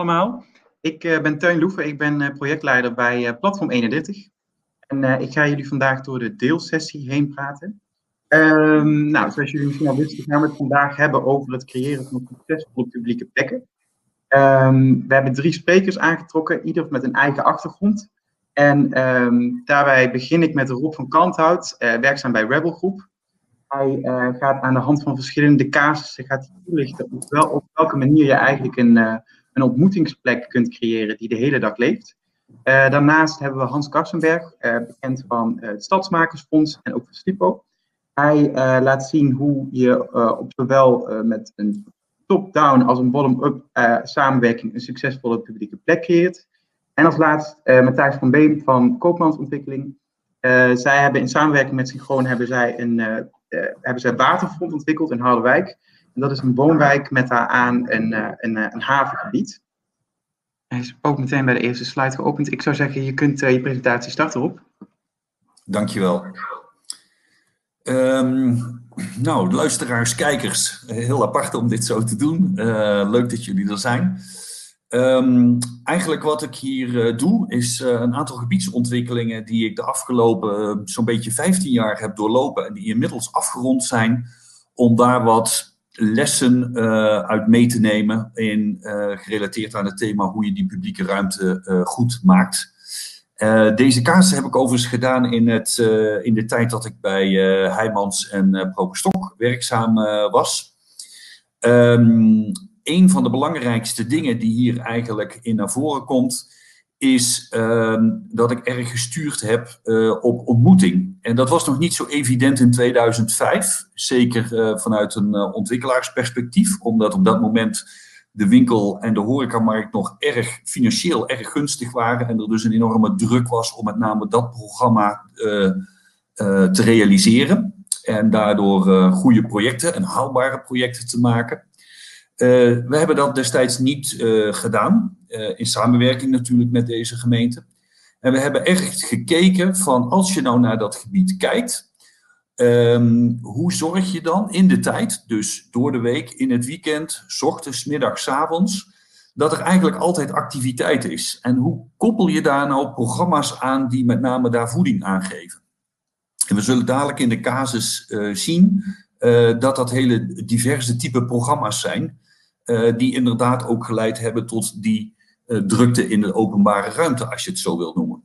allemaal. Ik uh, ben Teun Loeven, ik ben uh, projectleider bij uh, Platform 31. En ik ga jullie vandaag door de deelsessie heen praten. Um, nou, zoals jullie misschien al wisten, gaan we het vandaag hebben over het creëren van succesvolle publieke plekken. Um, we hebben drie sprekers aangetrokken, ieder met een eigen achtergrond. En um, daarbij begin ik met Rob van Kanthout, werkzaam bij Rebel Groep. Hij gaat aan de hand van verschillende casussen gaat toelichten op, wel, op welke manier je eigenlijk een een ontmoetingsplek kunt creëren die de hele dag leeft. Uh, daarnaast hebben we Hans Karsenberg, uh, bekend van uh, het Stadsmakersfonds en ook van Stipo. Hij laat zien hoe je op zowel met een top-down als een bottom-up samenwerking een succesvolle publieke plek creëert. En als laatst Matthijs van Beem van Koopmansontwikkeling. zij hebben in samenwerking met Synchroon hebben zij een hebben zij waterfront ontwikkeld in Harderwijk. Dat is een woonwijk met daaraan een, uh, een, uh, een havengebied. Hij is ook meteen bij de eerste slide geopend. Ik zou zeggen, je kunt uh, je presentatie starten op. Dankjewel. Um, nou, luisteraars, kijkers, heel apart om dit zo te doen. leuk dat jullie er zijn. Um, eigenlijk wat ik hier doe, is een aantal gebiedsontwikkelingen die ik de afgelopen zo'n beetje 15 jaar heb doorlopen en die inmiddels afgerond zijn, om daar wat lessen uh, uit mee te nemen in, uh, gerelateerd aan het thema hoe je die publieke ruimte uh, goed maakt. deze casus heb ik overigens gedaan in, het, in de tijd dat ik bij Heijmans en uh, werkzaam was. Um, een van de belangrijkste dingen die hier eigenlijk in naar voren komt, is uh, dat ik erg gestuurd heb uh, op ontmoeting. En dat was nog niet zo evident in 2005, zeker uh, vanuit een uh, ontwikkelaarsperspectief, omdat op dat moment de winkel en de horecamarkt nog erg financieel erg gunstig waren en er dus een enorme druk was om met name dat programma te realiseren en daardoor goede projecten en haalbare projecten te maken. Uh, we hebben dat destijds niet uh, gedaan, uh, in samenwerking natuurlijk met deze gemeente. En we hebben echt gekeken van als je nou naar dat gebied kijkt, um, hoe zorg je dan in de tijd, dus door de week, in het weekend, s ochtends, middags, avonds, dat er eigenlijk altijd activiteit is. En hoe koppel je daar nou programma's aan die met name daar voeding aangeven? En we zullen dadelijk in de casus zien dat dat hele diverse type programma's zijn. Uh, die inderdaad ook geleid hebben tot die uh, drukte in de openbare ruimte, als je het zo wil noemen.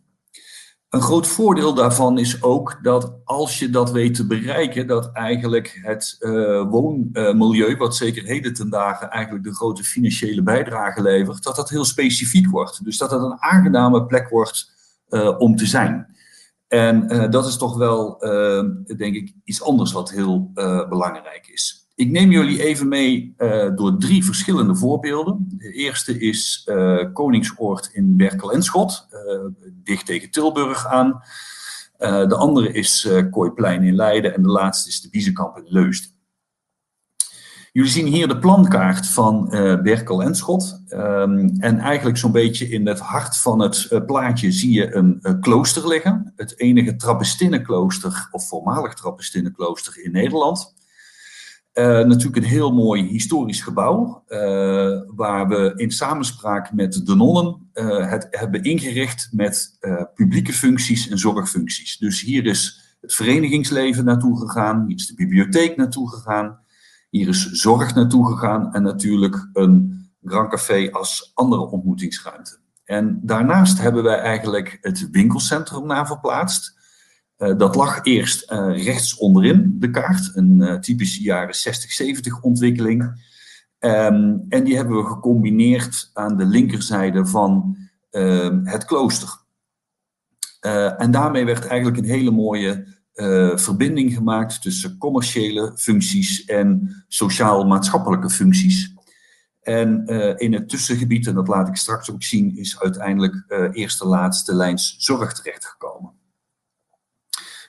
Een groot voordeel daarvan is ook dat als je dat weet te bereiken, dat eigenlijk het uh, woonmilieu, wat zeker heden ten dagen eigenlijk de grote financiële bijdrage levert, dat dat heel specifiek wordt. Dus dat het een aangename plek wordt om te zijn. En dat is toch wel, denk ik, iets anders wat heel belangrijk is. Ik neem jullie even mee uh, door drie verschillende voorbeelden. De eerste is uh, Koningsoord in Berkel en Schot, uh, dicht tegen Tilburg aan. de andere is Kooiplein in Leiden en de laatste is de Biezenkamp in Leusden. Jullie zien hier de plankaart van Berkel en Schot. Um, en eigenlijk zo'n beetje in het hart van het plaatje zie je een klooster liggen. Het enige Trappistinenklooster, of voormalig Trappistinenklooster in Nederland. Uh, natuurlijk een heel mooi historisch gebouw, uh, waar we in samenspraak met de nonnen uh, het hebben ingericht met publieke functies en zorgfuncties. Dus hier is het verenigingsleven naartoe gegaan, hier is de bibliotheek naartoe gegaan, hier is zorg naartoe gegaan en natuurlijk een Grand Café als andere ontmoetingsruimte. En daarnaast hebben wij eigenlijk het winkelcentrum naar verplaatst. Uh, dat lag eerst uh, rechts onderin de kaart, een uh, typische jaren 60, 70 ontwikkeling. Um, en die hebben we gecombineerd aan de linkerzijde van ehm, het klooster. en daarmee werd eigenlijk een hele mooie verbinding gemaakt tussen commerciële functies en sociaal-maatschappelijke functies. En in het tussengebied, en dat laat ik straks ook zien, is uiteindelijk eerste laatste lijns zorg terechtgekomen.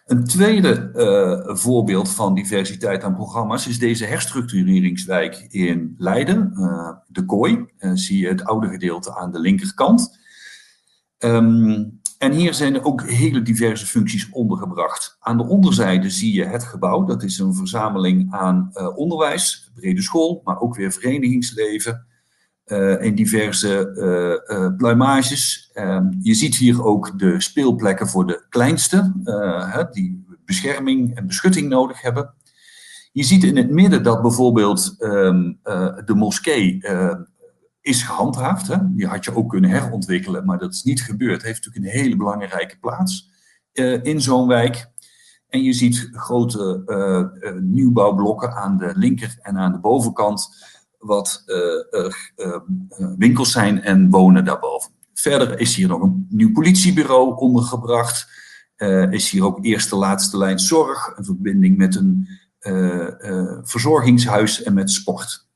Een tweede uh, voorbeeld van diversiteit aan programma's is deze herstructureringswijk in Leiden, uh, de Kooi. Uh, zie je het oude gedeelte aan de linkerkant. Um, en hier zijn ook hele diverse functies ondergebracht. Aan de onderzijde zie je het gebouw. Dat is een verzameling aan onderwijs, brede school, maar ook weer verenigingsleven. In diverse pluimages. Ehm, je ziet hier ook de speelplekken voor de kleinste, die bescherming en beschutting nodig hebben. Je ziet in het midden dat bijvoorbeeld ehm, de moskee is gehandhaafd. Hè? Die had je ook kunnen herontwikkelen, maar dat is niet gebeurd. Het heeft natuurlijk een hele belangrijke plaats in zo'n wijk. En je ziet grote uh, nieuwbouwblokken aan de linker en aan de bovenkant, wat uh, winkels zijn en wonen daarboven. Verder is hier nog een nieuw politiebureau ondergebracht. is hier ook eerste laatste lijn zorg, een verbinding met een verzorgingshuis en met sport.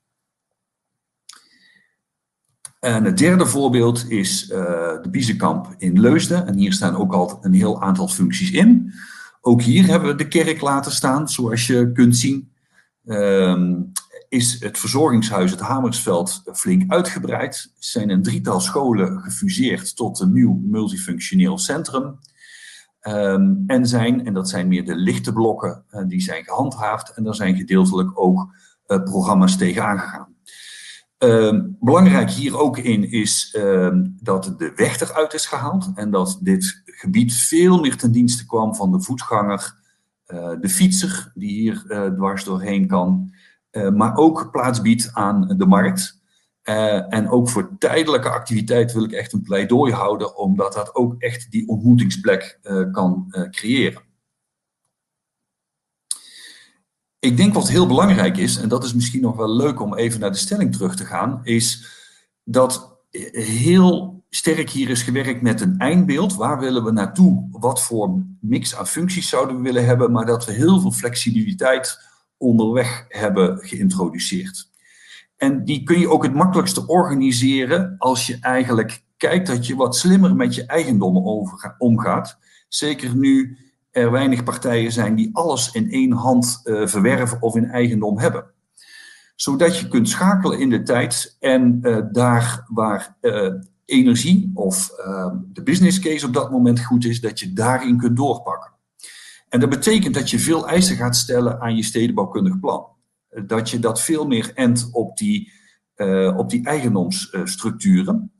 En het derde voorbeeld is de Biezenkamp in Leusden. En hier staan ook al een heel aantal functies in. Ook hier hebben we de kerk laten staan, zoals je kunt zien. Ehm, is het verzorgingshuis, het Hamersveld, flink uitgebreid. Zijn een drietal scholen gefuseerd tot een nieuw multifunctioneel centrum. Ehm, en zijn, en dat zijn meer de lichte blokken, uh, die zijn gehandhaafd. En daar zijn gedeeltelijk ook uh, programma's tegen aangegaan. Ehm, belangrijk hier ook in is dat de weg eruit is gehaald en dat dit gebied veel meer ten dienste kwam van de voetganger, uh, de fietser die hier dwars doorheen kan, maar ook plaats biedt aan de markt. en ook voor tijdelijke activiteit wil ik echt een pleidooi houden, omdat dat ook echt die ontmoetingsplek kan creëren. Ik denk wat heel belangrijk is, en dat is misschien nog wel leuk om even naar de stelling terug te gaan, is dat heel sterk hier is gewerkt met een eindbeeld. Waar willen we naartoe? Wat voor mix aan functies zouden we willen hebben? Maar dat we heel veel flexibiliteit onderweg hebben geïntroduceerd. En die kun je ook het makkelijkste organiseren als je eigenlijk kijkt dat je wat slimmer met je eigendommen omgaat. Zeker nu er weinig partijen zijn die alles in één hand uh, verwerven of in eigendom hebben zodat je kunt schakelen in de tijd en uh, daar waar uh, energie of uh, de business case op dat moment goed is, dat je daarin kunt doorpakken. En dat betekent dat je veel eisen gaat stellen aan je stedenbouwkundig plan. Dat je dat veel meer endt op die, uh, op die eigendomsstructuren.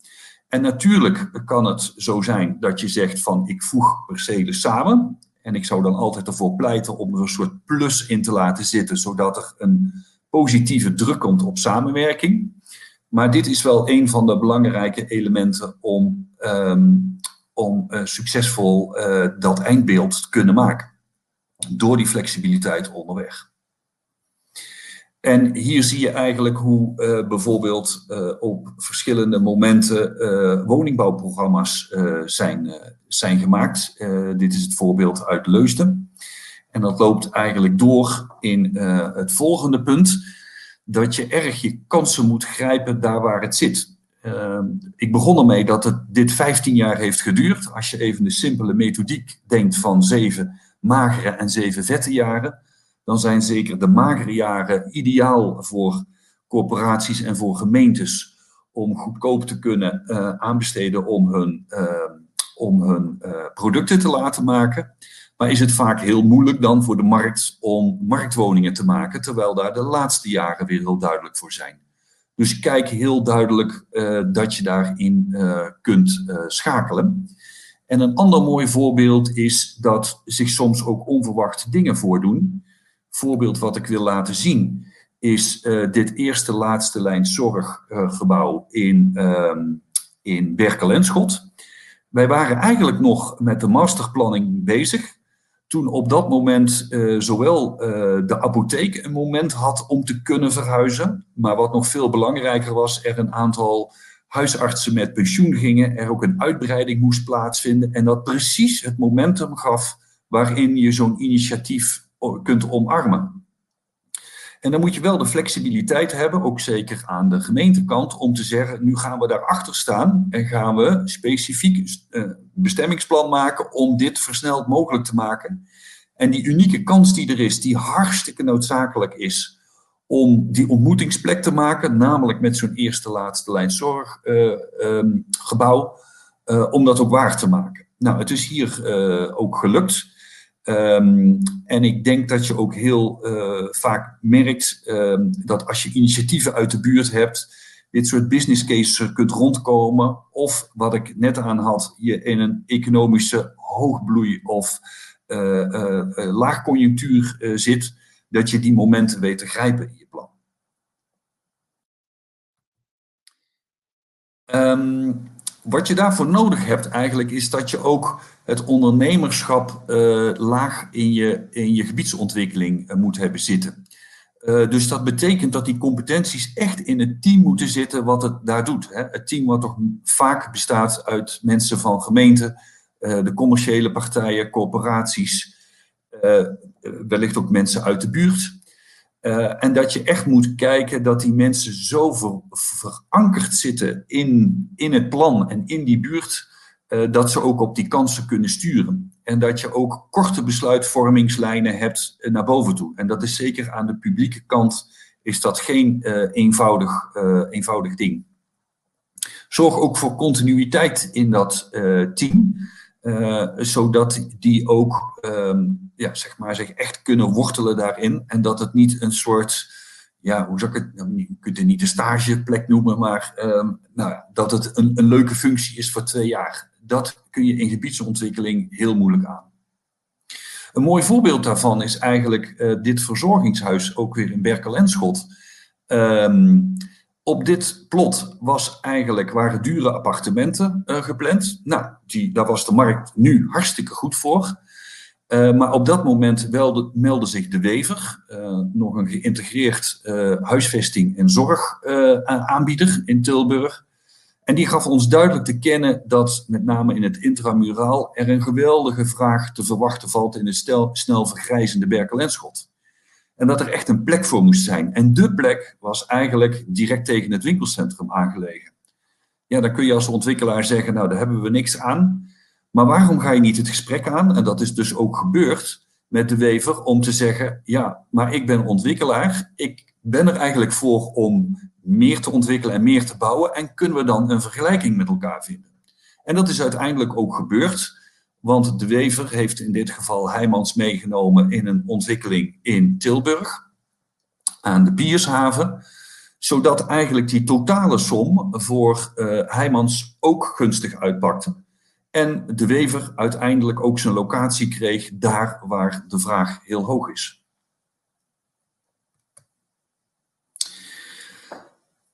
En natuurlijk kan het zo zijn dat je zegt van ik voeg percelen samen. En ik zou dan altijd ervoor pleiten om er een soort plus in te laten zitten, zodat er een positieve druk komt op samenwerking. Maar dit is wel een van de belangrijke elementen om, um, om uh, succesvol uh, dat eindbeeld te kunnen maken. Door die flexibiliteit onderweg. En hier zie je eigenlijk hoe uh, bijvoorbeeld op verschillende momenten woningbouwprogramma's zijn, zijn gemaakt. dit is het voorbeeld uit Leusden. En dat loopt eigenlijk door in het volgende punt dat je erg je kansen moet grijpen daar waar het zit. Uh, ik begon ermee dat het dit 15 jaar heeft geduurd. Als je even de simpele methodiek denkt van zeven magere en zeven vette jaren, dan zijn zeker de magere jaren ideaal voor corporaties en voor gemeentes om goedkoop te kunnen uh, aanbesteden om hun, uh, om hun uh, producten te laten maken. Maar is het vaak heel moeilijk dan voor de markt om marktwoningen te maken, terwijl daar de laatste jaren weer heel duidelijk voor zijn. Dus kijk heel duidelijk uh, dat je daarin kunt schakelen. En een ander mooi voorbeeld is dat zich soms ook onverwachte dingen voordoen. Voorbeeld wat ik wil laten zien is dit eerste laatste lijn zorggebouw in, ehm, in Berkel en Schot. Wij waren eigenlijk nog met de masterplanning bezig toen op dat moment uh, zowel uh, de apotheek een moment had om te kunnen verhuizen, maar wat nog veel belangrijker was, er een aantal huisartsen met pensioen gingen, er ook een uitbreiding moest plaatsvinden en dat precies het momentum gaf waarin je zo'n initiatief kunt omarmen. En dan moet je wel de flexibiliteit hebben, ook zeker aan de gemeentekant, om te zeggen, nu gaan we daarachter staan en gaan we specifiek uh, bestemmingsplan maken om dit versneld mogelijk te maken. En die unieke kans die er is, die hartstikke noodzakelijk is om die ontmoetingsplek te maken, namelijk met zo'n eerste laatste lijn zorggebouw, uh, uh, om dat ook waar te maken. Nou, het is hier ook gelukt. Um, en ik denk dat je ook heel vaak merkt um, dat als je initiatieven uit de buurt hebt, dit soort business cases kunt rondkomen. Of wat ik net aan had, je in een economische hoogbloei of uh, uh, laagconjunctuur zit, dat je die momenten weet te grijpen in je plan. Um, wat je daarvoor nodig hebt eigenlijk is dat je ook het ondernemerschap uh, laag in je, in je gebiedsontwikkeling uh, moet hebben zitten. Uh, dus dat betekent dat die competenties echt in het team moeten zitten wat het daar doet. Hè. Het team wat toch vaak bestaat uit mensen van gemeenten, de commerciële partijen, corporaties, wellicht ook mensen uit de buurt. Uh, en dat je echt moet kijken dat die mensen zo ver, verankerd zitten in, in het plan en in die buurt, uh, dat ze ook op die kansen kunnen sturen. En dat je ook korte besluitvormingslijnen hebt naar boven toe. En dat is zeker aan de publieke kant is dat geen eenvoudig, eenvoudig ding. Zorg ook voor continuïteit in dat team. Uh, zodat die ook um, ja, zeg maar, zich echt kunnen wortelen daarin. En dat het niet een soort, ja, hoe zou ik het, nou, je kunt het niet een stageplek noemen, maar um, nou, dat het een, een leuke functie is voor twee jaar. Dat kun je in gebiedsontwikkeling heel moeilijk aan. Een mooi voorbeeld daarvan is eigenlijk uh, dit verzorgingshuis, ook weer in Berkel en Schot. Um, op dit plot was eigenlijk, waren dure appartementen uh, gepland. Nou, die, daar was de markt nu hartstikke goed voor. Uh, maar op dat moment welde, meldde zich de Wever, uh, nog een geïntegreerd huisvesting- en zorgaanbieder in Tilburg. En die gaf ons duidelijk te kennen dat met name in het intramuraal er een geweldige vraag te verwachten valt in het snel vergrijzende. En dat er echt een plek voor moest zijn. En de plek was eigenlijk direct tegen het winkelcentrum aangelegen. Ja, dan kun je als ontwikkelaar zeggen, nou daar hebben we niks aan. Maar waarom ga je niet het gesprek aan? En dat is dus ook gebeurd met de wever om te zeggen, ja, maar ik ben ontwikkelaar. Ik ben er eigenlijk voor om meer te ontwikkelen en meer te bouwen. En kunnen we dan een vergelijking met elkaar vinden? En dat is uiteindelijk ook gebeurd. Want de Wever heeft in dit geval Heijmans meegenomen in een ontwikkeling in Tilburg, aan de Piershaven. Zodat eigenlijk die totale som voor uh, Heijmans ook gunstig uitpakte. En de Wever uiteindelijk ook zijn locatie kreeg daar waar de vraag heel hoog is.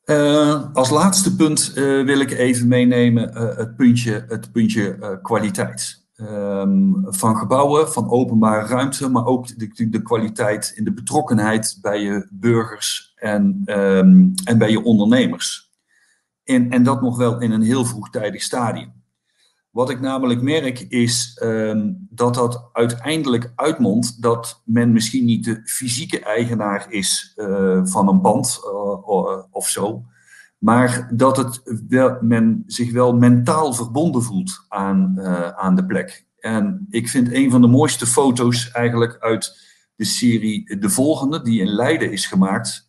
Uh, als laatste punt uh, wil ik even meenemen het puntje, het puntje kwaliteit. Um, van gebouwen, van openbare ruimte, maar ook de, de, kwaliteit in de betrokkenheid bij je burgers en, um, en bij je ondernemers. En, en dat nog wel in een heel vroegtijdig stadium. Wat ik namelijk merk is um, dat dat uiteindelijk uitmondt dat men misschien niet de fysieke eigenaar is uh, van een pand uh, of zo, maar dat het wel, men zich wel mentaal verbonden voelt aan, uh, aan de plek. En ik vind een van de mooiste foto's eigenlijk uit de serie De Volgende, die in Leiden is gemaakt.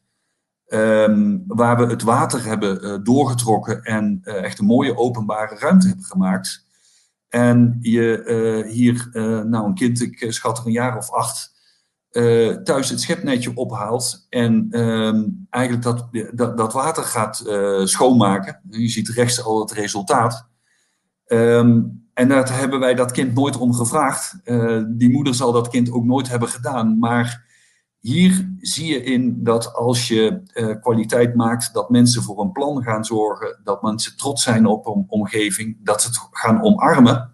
Um, waar we het water hebben uh, doorgetrokken en uh, echt een mooie openbare ruimte hebben gemaakt. En je hier, nou een kind, ik schat er een jaar of acht, uh, thuis het schepnetje ophaalt en um, eigenlijk dat, dat, dat, water gaat uh, schoonmaken. Je ziet rechts al het resultaat. Um, en daar hebben wij dat kind nooit om gevraagd. Uh, die moeder zal dat kind ook nooit hebben gedaan. Maar hier zie je in dat als je kwaliteit maakt, dat mensen voor een plan gaan zorgen, dat mensen trots zijn op een omgeving, dat ze het gaan omarmen.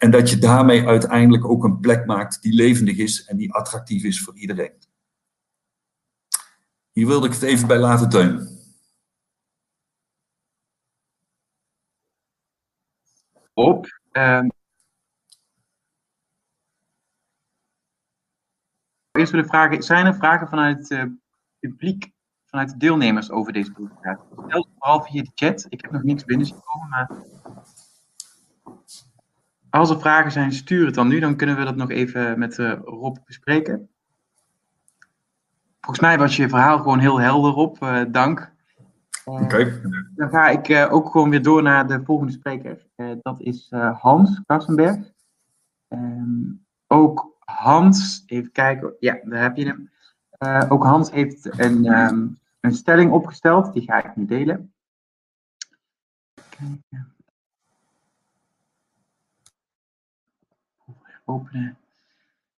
En dat je daarmee uiteindelijk ook een plek maakt die levendig is en die attractief is voor iedereen. Hier wilde ik het even bij laten teun. Op. Um... Eerst willen vragen, zijn er vragen vanuit het uh, publiek, vanuit de deelnemers over deze presentatie? Stel vooral via de chat. Ik heb nog niets binnengekomen, maar als er vragen zijn, stuur het dan nu. Dan kunnen we dat nog even met uh, Rob bespreken. Volgens mij was je verhaal gewoon heel helder op. Uh, dank. Uh, Oké. Okay. Dan ga ik ook gewoon weer door naar de volgende spreker. dat is Hans Kassenberg. Um, ook Hans, even kijken. Ja, daar heb je hem. ook Hans heeft een, um, een stelling opgesteld. Die ga ik nu delen. kijken. Openen.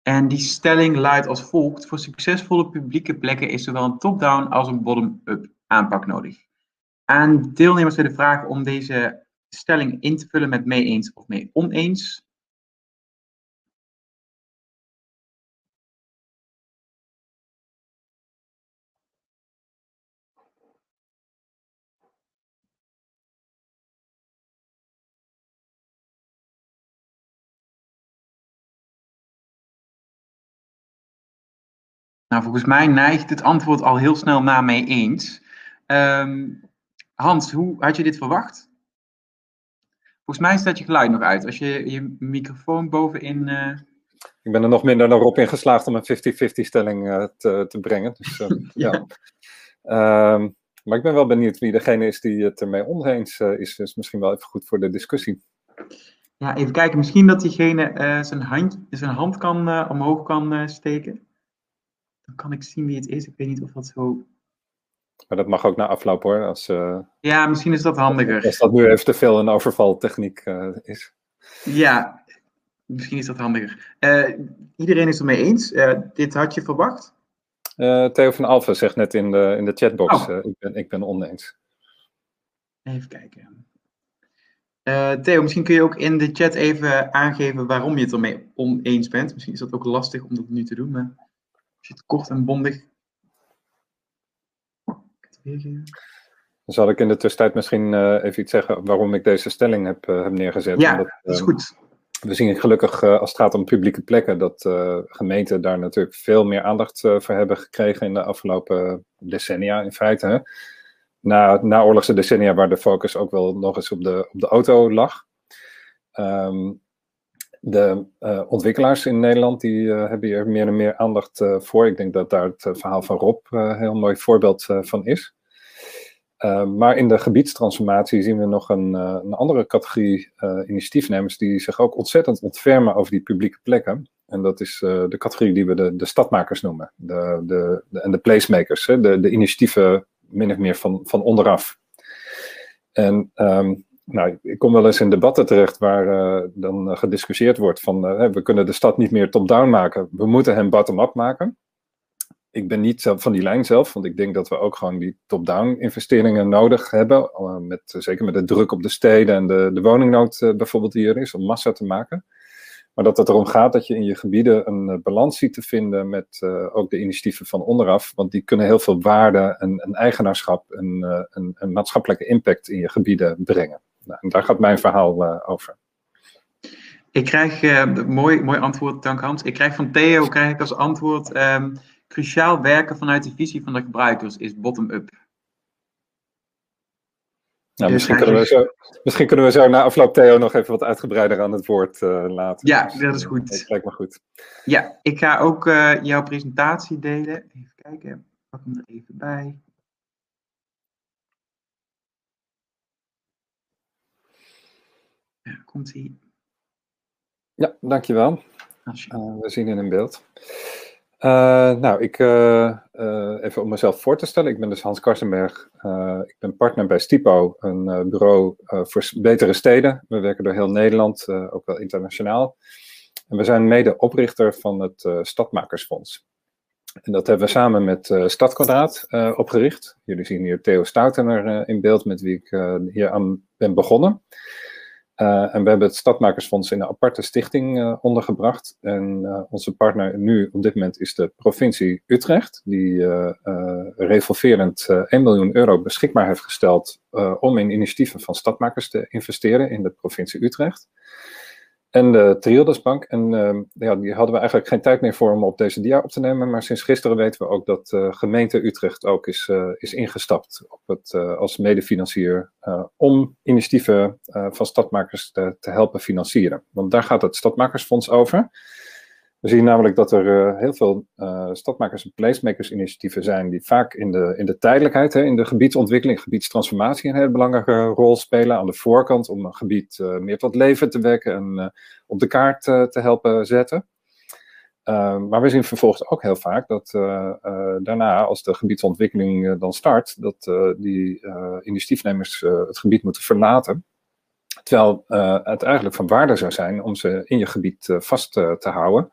En die stelling luidt als volgt: Voor succesvolle publieke plekken is zowel een top-down als een bottom-up aanpak nodig. Aan deelnemers de vraag om deze stelling in te vullen met mee eens of mee oneens. Nou, volgens mij neigt het antwoord al heel snel naar mee eens. Ehm, Hans, hoe had je dit verwacht? Volgens mij staat je geluid nog uit. Als je je microfoon bovenin. Uh... Ik ben er nog minder dan Rob in geslaagd om een 50-50 stelling uh, te, te, brengen. Dus, uh, ja. Um, maar ik ben wel benieuwd wie degene is die het ermee oneens is. Dus misschien wel even goed voor de discussie. Ja, even kijken. Misschien dat diegene zijn, hand, zijn hand kan, omhoog kan steken. Dan kan ik zien wie het is. Ik weet niet of dat zo maar dat mag ook na afloop hoor. Als, uh, ja, misschien is dat handiger. Als dat nu even te veel een overvaltechniek uh, is. Ja, misschien is dat handiger. Uh, iedereen is het mee eens. dit had je verwacht? Theo van Alphen zegt net in de, in de chatbox: oh. ik, ben, ik ben oneens. Even kijken. Theo, misschien kun je ook in de chat even aangeven waarom je het ermee oneens bent. Misschien is dat ook lastig om dat nu te doen, maar het kort en bondig dan zal ik in de tussentijd misschien uh, even iets zeggen waarom ik deze stelling heb, uh, heb neergezet. Ja, Omdat, dat is goed. We zien gelukkig uh, als het gaat om publieke plekken dat gemeenten daar natuurlijk veel meer aandacht voor hebben gekregen in de afgelopen decennia in feite. Hè? Na, na oorlogse decennia waar de focus ook wel nog eens op de, op de auto lag. Um, de uh, ontwikkelaars in Nederland die uh, hebben hier meer en meer aandacht uh, voor. Ik denk dat daar het verhaal van Rob een heel mooi voorbeeld van is. maar in de gebiedstransformatie zien we nog een, een andere categorie initiatiefnemers die zich ook ontzettend ontfermen over die publieke plekken. En dat is de categorie die we de, de stadmakers noemen. De, de, en de placemakers, hè? De, de initiatieven min of meer van, van onderaf. En um, nou, ik kom wel eens in debatten terecht waar uh, dan gediscussieerd wordt van uh, we kunnen de stad niet meer top-down maken, we moeten hem bottom-up maken. Ik ben niet van die lijn zelf, want ik denk dat we ook gewoon die top-down investeringen nodig hebben, met, zeker met de druk op de steden en de, de woningnood bijvoorbeeld die er is, om massa te maken. Maar dat het erom gaat dat je in je gebieden een balans ziet te vinden met ook de initiatieven van onderaf, want die kunnen heel veel waarde en, en eigenaarschap en, en, en maatschappelijke impact in je gebieden brengen. Nou, daar gaat mijn verhaal uh, over. Ik krijg, uh, mooi, mooi antwoord, dank Hans. Ik krijg van Theo krijg ik als antwoord, um, cruciaal werken vanuit de visie van de gebruikers is bottom-up. Nou, misschien, kunnen we zo, misschien kunnen we zo na afloop Theo nog even wat uitgebreider aan het woord uh, laten. Ja, dus, dat is goed. Dat lijkt me goed. Ja, ik ga ook jouw presentatie delen. Even kijken, pak hem er even bij. Ja, komt ie. Ja, dankjewel. Uh, we zien in een beeld. Uh, nou, ik, uh, even om mezelf voor te stellen. Ik ben dus Hans Karsenberg. ik ben partner bij Stipo, een bureau voor betere steden. We werken door heel Nederland, ook wel internationaal. En we zijn mede oprichter van het Stadmakersfonds. En dat hebben we samen met Stadkwadraat opgericht. Jullie zien hier Theo Stoutener in beeld, met wie ik hier aan ben begonnen. Uh, en we hebben het Stadmakersfonds in een aparte stichting uh, ondergebracht. En uh, onze partner nu op dit moment is de provincie Utrecht, die revolverend 1 miljoen euro beschikbaar heeft gesteld om in initiatieven van stadmakers te investeren in de provincie Utrecht. En de Triodosbank. En uh, ja, die hadden we eigenlijk geen tijd meer voor om op deze dia op te nemen. Maar sinds gisteren weten we ook dat uh, gemeente Utrecht ook is, uh, is ingestapt op het, eh, als medefinancier om initiatieven van stadmakers te, te helpen financieren. Want daar gaat het Stadmakersfonds over. We zien namelijk dat er uh, heel veel uh, stadmakers en placemakers initiatieven zijn die vaak in de, in de tijdelijkheid, hè, in de gebiedsontwikkeling, gebiedstransformatie een hele belangrijke rol spelen aan de voorkant om een gebied uh, meer tot leven te wekken en op de kaart te helpen zetten. maar we zien vervolgens ook heel vaak dat daarna, als de gebiedsontwikkeling dan start, dat die initiatiefnemers het gebied moeten verlaten Terwijl het eigenlijk van waarde zou zijn om ze in je gebied vast te houden.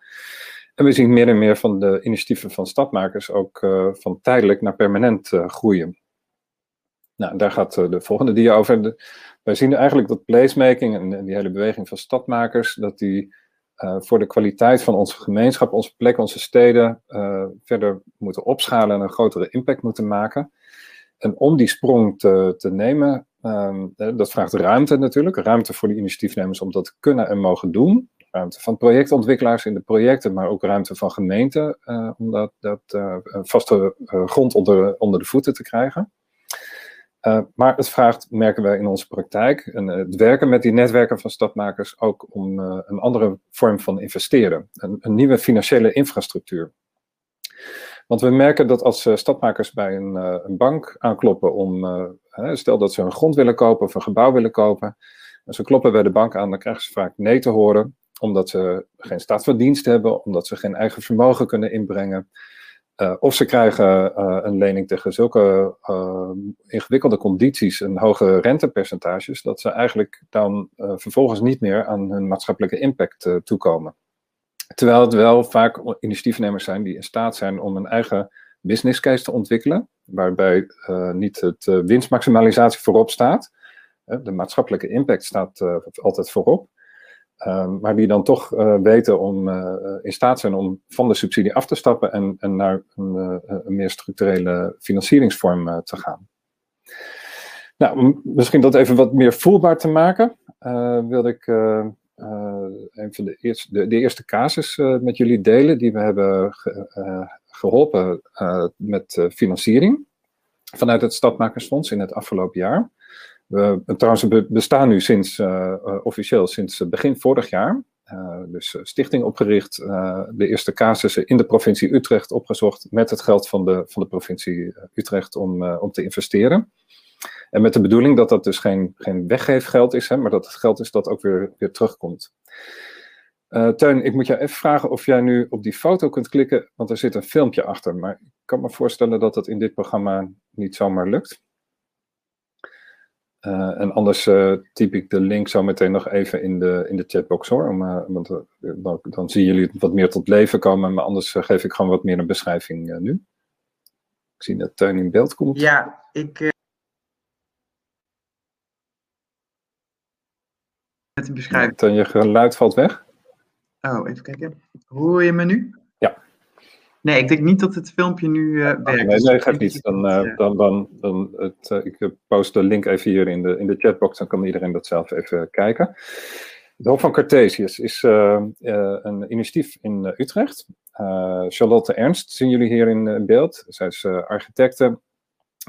En we zien meer en meer van de initiatieven van stadmakers ook van tijdelijk naar permanent groeien. Nou, daar gaat de volgende dia over. wij zien eigenlijk dat placemaking en die hele beweging van stadmakers, dat die uh, voor de kwaliteit van onze gemeenschap, onze plek, onze steden uh, verder moeten opschalen en een grotere impact moeten maken. En om die sprong te, te nemen, um, dat vraagt ruimte natuurlijk. Ruimte voor de initiatiefnemers om dat kunnen en mogen doen. Ruimte van projectontwikkelaars in de projecten, maar ook ruimte van gemeenten uh, om dat, dat vaste grond onder, onder de voeten te krijgen. Maar het vraagt, merken wij in onze praktijk, en het werken met die netwerken van stadmakers ook om een andere vorm van investeren. Een, nieuwe financiële infrastructuur. Want we merken dat als uh, stadmakers bij een, een, bank aankloppen om, stel dat ze een grond willen kopen of een gebouw willen kopen, en ze kloppen bij de bank aan, dan krijgen ze vaak nee te horen, omdat ze geen staat van dienst hebben, omdat ze geen eigen vermogen kunnen inbrengen. Of ze krijgen een lening tegen zulke ingewikkelde condities en hoge rentepercentages, dat ze eigenlijk dan vervolgens niet meer aan hun maatschappelijke impact toekomen. Terwijl het wel vaak initiatiefnemers zijn die in staat zijn om een eigen business case te ontwikkelen, waarbij niet het winstmaximalisatie voorop staat. de maatschappelijke impact staat altijd voorop. Ehm, maar die dan toch weten om in staat zijn om van de subsidie af te stappen en, naar een, een, meer structurele financieringsvorm te gaan. Nou, misschien dat even wat meer voelbaar te maken, wilde ik een van de eerste, de, eerste casus met jullie delen die we hebben ge, geholpen met financiering vanuit het Stadmakersfonds in het afgelopen jaar. We, trouwens, we bestaan nu sinds, officieel sinds begin vorig jaar. Dus stichting opgericht, de eerste casussen in de provincie Utrecht opgezocht met het geld van de, van de provincie Utrecht om, om te investeren. En met de bedoeling dat dat dus geen, geen weggeefgeld is, hè, maar dat het geld is dat ook weer, weer terugkomt. Uh, Teun, ik moet jou even vragen of jij nu op die foto kunt klikken, want er zit een filmpje achter. Maar ik kan me voorstellen dat dat in dit programma niet zomaar lukt. Uh, en anders uh, typ ik de link zo meteen nog even in de, in de chatbox hoor. Om, want dan, dan zien jullie wat meer tot leven komen. Maar anders geef ik gewoon wat meer een beschrijving nu. Ik zie dat Teun in beeld komt. Ja, ik. Beschrijving. Teun, je geluid valt weg. Oh, even kijken. Hoor je me nu? Nee, ik denk niet dat het filmpje nu uh, werkt. Nee, nee, dus gaat niet. Dan, uh, dan, dan, dan het, uh, ik post de link even hier in de, in de chatbox, dan kan iedereen dat zelf even kijken. De Hof van Cartesius is een initiatief in Utrecht. Charlotte Ernst zien jullie hier in beeld. Zij is architecte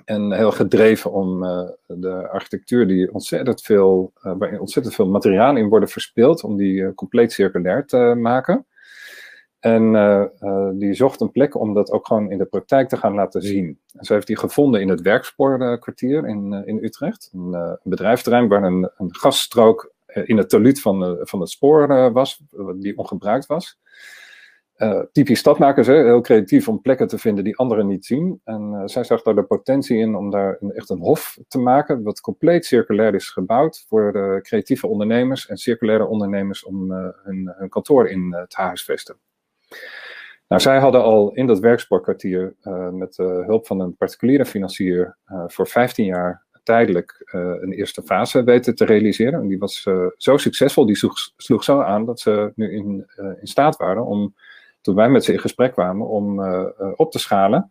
en heel gedreven om de architectuur die ontzettend veel, waarin ontzettend veel materiaal in worden verspild, om die compleet circulair te maken. En uh, uh, die zocht een plek om dat ook gewoon in de praktijk te gaan laten zien. En zo heeft die gevonden in het werkspoorkwartier in, uh, in Utrecht. Een, een bedrijfsterrein waar een, een gasstrook in het talud van, van het spoor was, die ongebruikt was. Typisch stadmakers, hè, heel creatief om plekken te vinden die anderen niet zien. En zij zag daar de potentie in om daar echt een hof te maken, wat compleet circulair is gebouwd voor creatieve ondernemers en circulaire ondernemers om hun, hun kantoor in te huisvesten. Nou, zij hadden al in dat werkspoorkwartier met hulp van een particuliere financier voor 15 jaar tijdelijk een eerste fase weten te realiseren. En die was zo succesvol, die sloeg, sloeg, zo aan dat ze nu in, in staat waren om, toen wij met ze in gesprek kwamen, om op te schalen.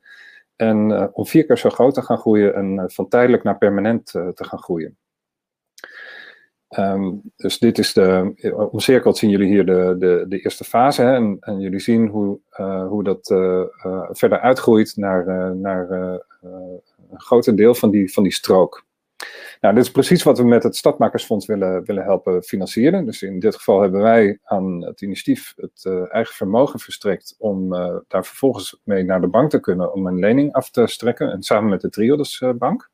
En om vier keer zo groot te gaan groeien en van tijdelijk naar permanent te gaan groeien. Um, dus dit is de, omcirkeld zien jullie hier de, de, de eerste fase. Hè, en, en, jullie zien hoe, hoe dat verder uitgroeit naar, naar een groter deel van die, van die strook. Nou, dit is precies wat we met het Stadmakersfonds willen, willen helpen financieren. Dus in dit geval hebben wij aan het initiatief het eigen vermogen verstrekt om daar vervolgens mee naar de bank te kunnen om een lening af te strekken. En samen met de Triodos Bank.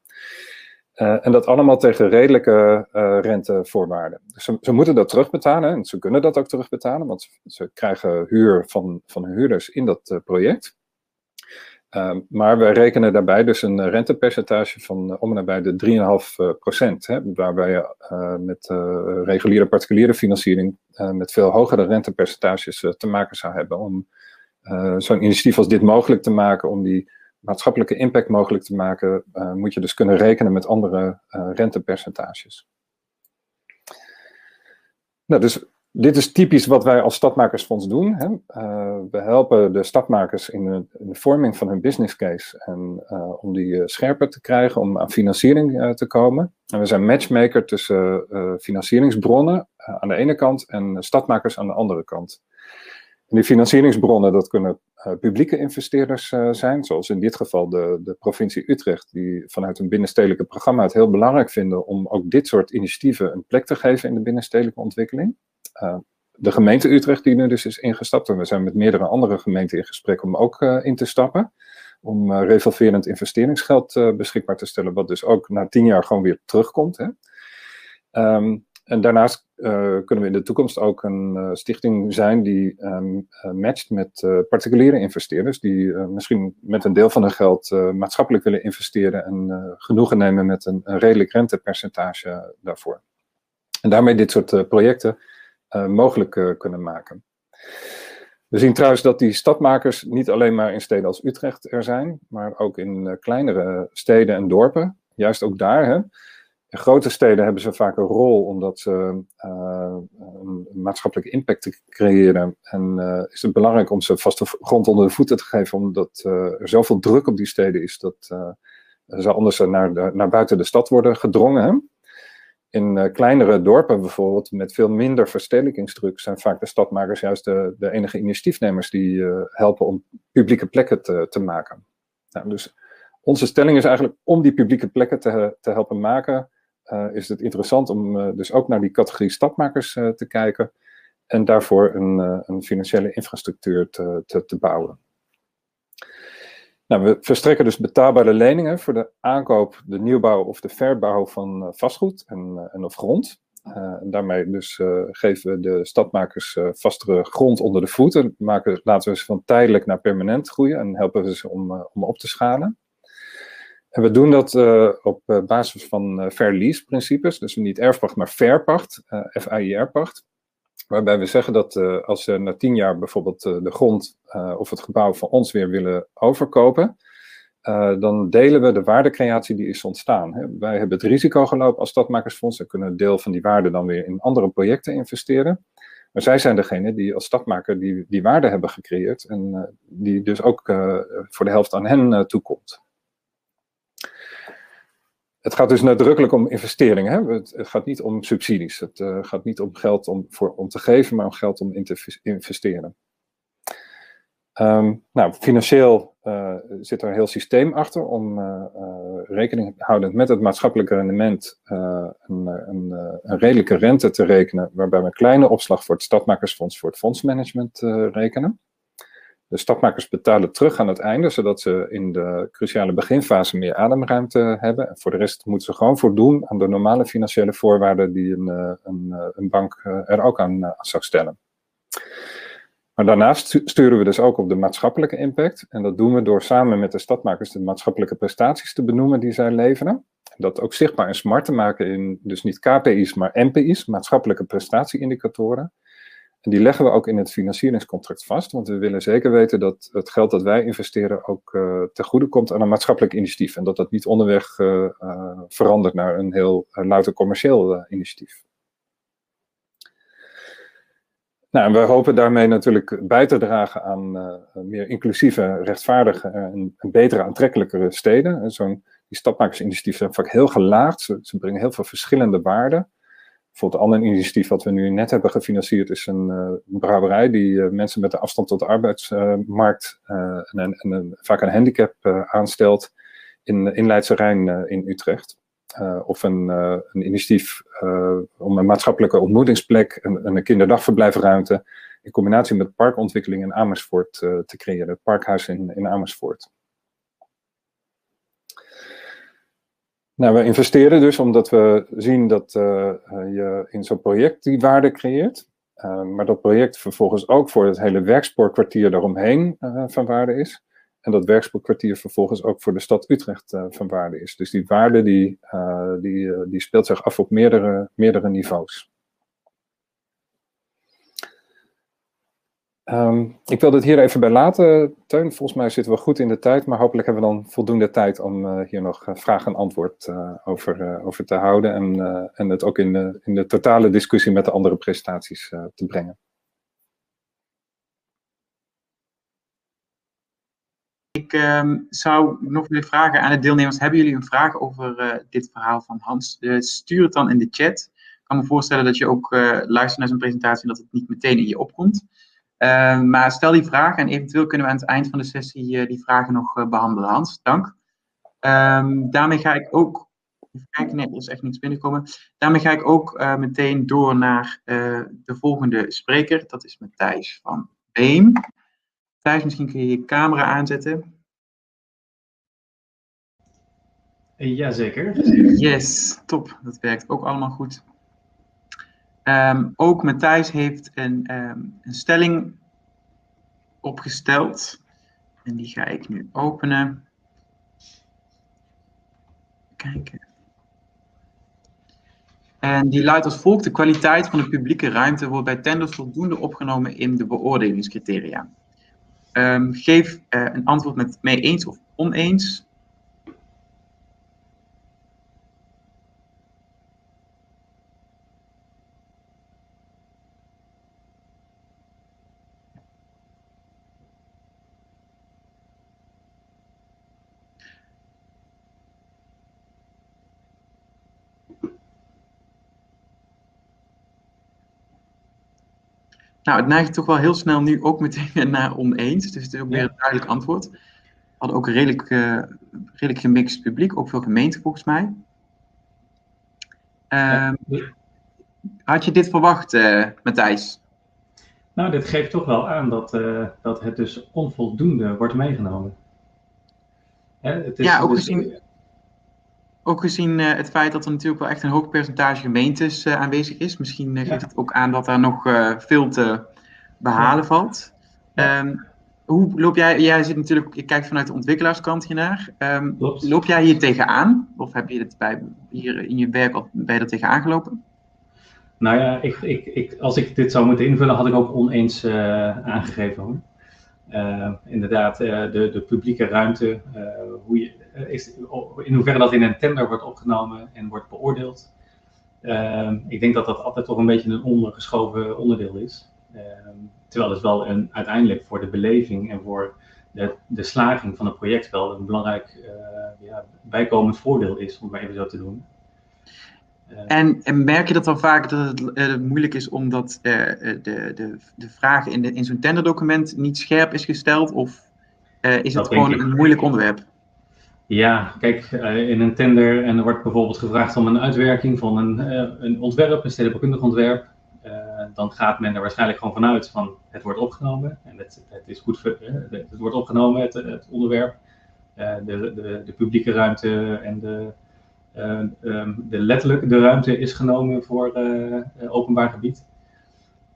Uh, en dat allemaal tegen redelijke rentevoorwaarden. Dus ze, moeten dat terugbetalen en ze kunnen dat ook terugbetalen, want ze, krijgen huur van, van huurders in dat project. Ehm, maar wij rekenen daarbij dus een rentepercentage van uh, om en nabij de 3,5 procent. Waarbij je met reguliere particuliere financiering met veel hogere rentepercentages te maken zou hebben. Om zo'n initiatief als dit mogelijk te maken, om die maatschappelijke impact mogelijk te maken, moet je dus kunnen rekenen met andere rentepercentages. Nou, dus dit is typisch wat wij als Stadmakersfonds doen. Hè. Uh, we helpen de stadmakers in de, in de, vorming van hun business case en uh, om die uh, scherper te krijgen, om aan financiering te komen. En we zijn matchmaker tussen financieringsbronnen aan de ene kant en stadmakers aan de andere kant. En die financieringsbronnen, dat kunnen publieke investeerders zijn, zoals in dit geval de, de provincie Utrecht, die vanuit een binnenstedelijke programma het heel belangrijk vinden om ook dit soort initiatieven een plek te geven in de binnenstedelijke ontwikkeling. Eh, de gemeente Utrecht die nu dus is ingestapt. En we zijn met meerdere andere gemeenten in gesprek om ook in te stappen. Om revolverend investeringsgeld beschikbaar te stellen, wat dus ook na tien jaar gewoon weer terugkomt. Hè. Um, en daarnaast kunnen we in de toekomst ook een stichting zijn die um, matcht met particuliere investeerders. Die misschien met een deel van hun geld maatschappelijk willen investeren en genoegen nemen met een, een redelijk rentepercentage daarvoor. En daarmee dit soort projecten mogelijk kunnen maken. We zien trouwens dat die stadmakers niet alleen maar in steden als Utrecht er zijn, maar ook in kleinere steden en dorpen. Juist ook daar. Hè. In grote steden hebben ze vaak een rol omdat ze een maatschappelijke impact te creëren. En is het belangrijk om ze vaste grond onder de voeten te geven, omdat er zoveel druk op die steden is dat ze anders naar, naar buiten de stad worden gedrongen. In uh, kleinere dorpen bijvoorbeeld, met veel minder verstedelijkingsdruk, zijn vaak de stadmakers juist de, de enige initiatiefnemers die uh, helpen om publieke plekken te, te maken. Nou, dus onze stelling is eigenlijk om die publieke plekken te, te helpen maken, uh, is het interessant om dus ook naar die categorie stadmakers te kijken en daarvoor een, een financiële infrastructuur te, te, te bouwen. Nou, we verstrekken dus betaalbare leningen voor de aankoop, de nieuwbouw of de verbouw van uh, vastgoed en, uh, en of grond. Uh, en daarmee dus geven we de stadmakers vastere grond onder de voeten. Maken, laten we ze van tijdelijk naar permanent groeien en helpen we ze om, om op te schalen. En we doen dat op basis van fair lease principes. Dus niet erfpacht, maar verpacht, FAIR-pacht. Waarbij we zeggen dat als ze na tien jaar bijvoorbeeld de grond of het gebouw van ons weer willen overkopen, dan delen we de waardecreatie die is ontstaan. Hè. Wij hebben het risico gelopen als stadmakersfonds en kunnen een deel van die waarde dan weer in andere projecten investeren. Maar zij zijn degene die als stadmaker die, die waarde hebben gecreëerd en die dus ook voor de helft aan hen toekomt. Het gaat dus nadrukkelijk om investeringen. Hè? Het, gaat niet om subsidies. Het uh, gaat niet om geld om, voor, om te geven, maar om geld om in te investeren. Um, nou, financieel uh, zit er een heel systeem achter om uh, rekening houdend met het maatschappelijke rendement een, een, een, redelijke rente te rekenen, waarbij we een kleine opslag voor het Stadmakersfonds voor het fondsmanagement rekenen. De stapmakers betalen terug aan het einde, zodat ze in de cruciale beginfase meer ademruimte hebben. En voor de rest moeten ze gewoon voldoen aan de normale financiële voorwaarden die een, eh, een, eh, een bank eh, er ook aan zou stellen. Maar daarnaast sturen we dus ook op de maatschappelijke impact. En dat doen we door samen met de stadmakers de maatschappelijke prestaties te benoemen die zij leveren. Dat ook zichtbaar en smart te maken in dus niet KPI's, maar MPI's, maatschappelijke prestatieindicatoren. En die leggen we ook in het financieringscontract vast, want we willen zeker weten dat het geld dat wij investeren ook uh, ten goede komt aan een maatschappelijk initiatief. En dat dat niet onderweg uh, uh, verandert naar een heel louter commercieel initiatief. Nou, en we hopen daarmee natuurlijk bij te dragen aan meer inclusieve, rechtvaardige en, betere, aantrekkelijkere steden. Zo'n die zijn vaak heel gelaagd, ze brengen heel veel verschillende waarden. Bijvoorbeeld een ander initiatief wat we nu net hebben gefinancierd is een, uh, brouwerij die uh, mensen met een afstand tot de arbeidsmarkt en, en vaak een handicap aanstelt in, in Leidse Rijn in Utrecht. of een, een initiatief om een maatschappelijke ontmoetingsplek en, een kinderdagverblijfruimte in combinatie met parkontwikkeling in Amersfoort te creëren, het parkhuis in, in Amersfoort. Nou, we investeren dus omdat we zien dat uh, je in zo'n project die waarde creëert. Uh, maar dat project vervolgens ook voor het hele werkspoorkwartier daaromheen uh, van waarde is. En dat werkspoorkwartier vervolgens ook voor de stad Utrecht van waarde is. Dus die waarde die, die, die speelt zich af op meerdere, meerdere niveaus. Ehm, ik wil het hier even bij laten, Teun. Volgens mij zitten we goed in de tijd, maar hopelijk hebben we dan voldoende tijd om uh, hier nog uh, vraag en antwoord uh, over, over te houden en, en het ook in de, in de totale discussie met de andere presentaties te brengen. Ik um, zou nog willen vragen aan de deelnemers, hebben jullie een vraag over dit verhaal van Hans? stuur het dan in de chat. Ik kan me voorstellen dat je ook luistert naar zo'n presentatie en dat het niet meteen in je opkomt. Uh, maar stel die vraag en eventueel kunnen we aan het eind van de sessie uh, die vragen nog uh, behandelen. Hans, dank. Um, daarmee ga ik ook. Even kijken, nee, er is echt niets binnenkomen. Daarmee ga ik ook meteen door naar de volgende spreker. Dat is Matthijs van Beem. Thijs, misschien kun je je camera aanzetten. Jazeker. Yes, top. Dat werkt ook allemaal goed. Um, ook Matthijs heeft een, um, een stelling opgesteld. En die ga ik nu openen. Kijken. En die luidt als volgt: De kwaliteit van de publieke ruimte wordt bij tenders voldoende opgenomen in de beoordelingscriteria. Um, geef uh, een antwoord met mee eens of oneens. Nou, het neigt toch wel heel snel nu ook meteen naar oneens. Dus het is ook weer een duidelijk antwoord. We hadden ook een redelijk, uh, redelijk gemixt publiek, ook veel gemeenten volgens mij. Uh, had je dit verwacht, uh, Matthijs? Nou, dit geeft toch wel aan dat, uh, dat het dus onvoldoende wordt meegenomen. Hè, het is, ja, ook dus, gezien ook gezien uh, het feit dat er natuurlijk wel echt een hoog percentage gemeentes uh, aanwezig is. Misschien uh, geeft het ook aan dat er nog veel te behalen valt. Um, hoe loop jij, jij zit natuurlijk, je kijkt vanuit de ontwikkelaarskant hiernaar. Um, loop jij hier tegenaan? Of heb je het bij, hier in je werk al bij er tegenaan gelopen? Nou ja, ik, ik, ik, als ik dit zou moeten invullen, had ik ook oneens aangegeven hoor. inderdaad, de, de publieke ruimte, hoe je, eh, is, in hoeverre dat in een tender wordt opgenomen en wordt beoordeeld. Ehm, ik denk dat dat altijd toch een beetje een ondergeschoven onderdeel is. Ehm, terwijl het wel een, uiteindelijk voor de beleving en voor de, de slaging van het project wel een belangrijk uh, ja, bijkomend voordeel is, om het maar even zo te doen. Ehm, en, en, merk je dat dan vaak dat het uh, moeilijk is omdat uh, de, de, de vraag in, de, in zo'n tenderdocument niet scherp is gesteld? Of is het gewoon een moeilijk onderwerp? Ja, kijk, uh, in een tender en er wordt bijvoorbeeld gevraagd om een uitwerking van een, uh, een ontwerp, een stedenbouwkundig ontwerp. Uh, dan gaat men er waarschijnlijk gewoon vanuit van het wordt opgenomen. En het, het is goed, het wordt opgenomen, het, onderwerp. de, de, de publieke ruimte en de, um, de letterlijk de ruimte is genomen voor openbaar gebied.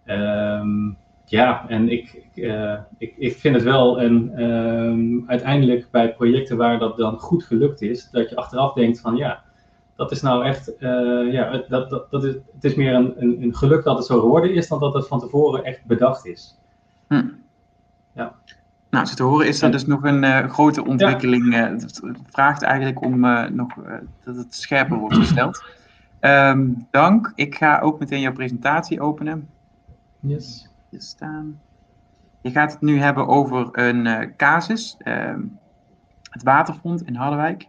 Um, ja, en ik, uh, ik, ik vind het wel een, um, uiteindelijk bij projecten waar dat dan goed gelukt is, dat je achteraf denkt van ja, dat is nou echt, uh, ja, dat, dat, dat is, het is meer een, een, een, geluk dat het zo geworden is, dan dat het van tevoren echt bedacht is. Hm. Ja. Nou, zo te horen is er dus nog een uh, grote ontwikkeling. Ja. het vraagt eigenlijk om nog dat het scherper wordt gesteld. Um, dank. Ik ga ook meteen jouw presentatie openen. Yes staan. Je gaat het nu hebben over een uh, casus, uh, het Waterfront in Harderwijk.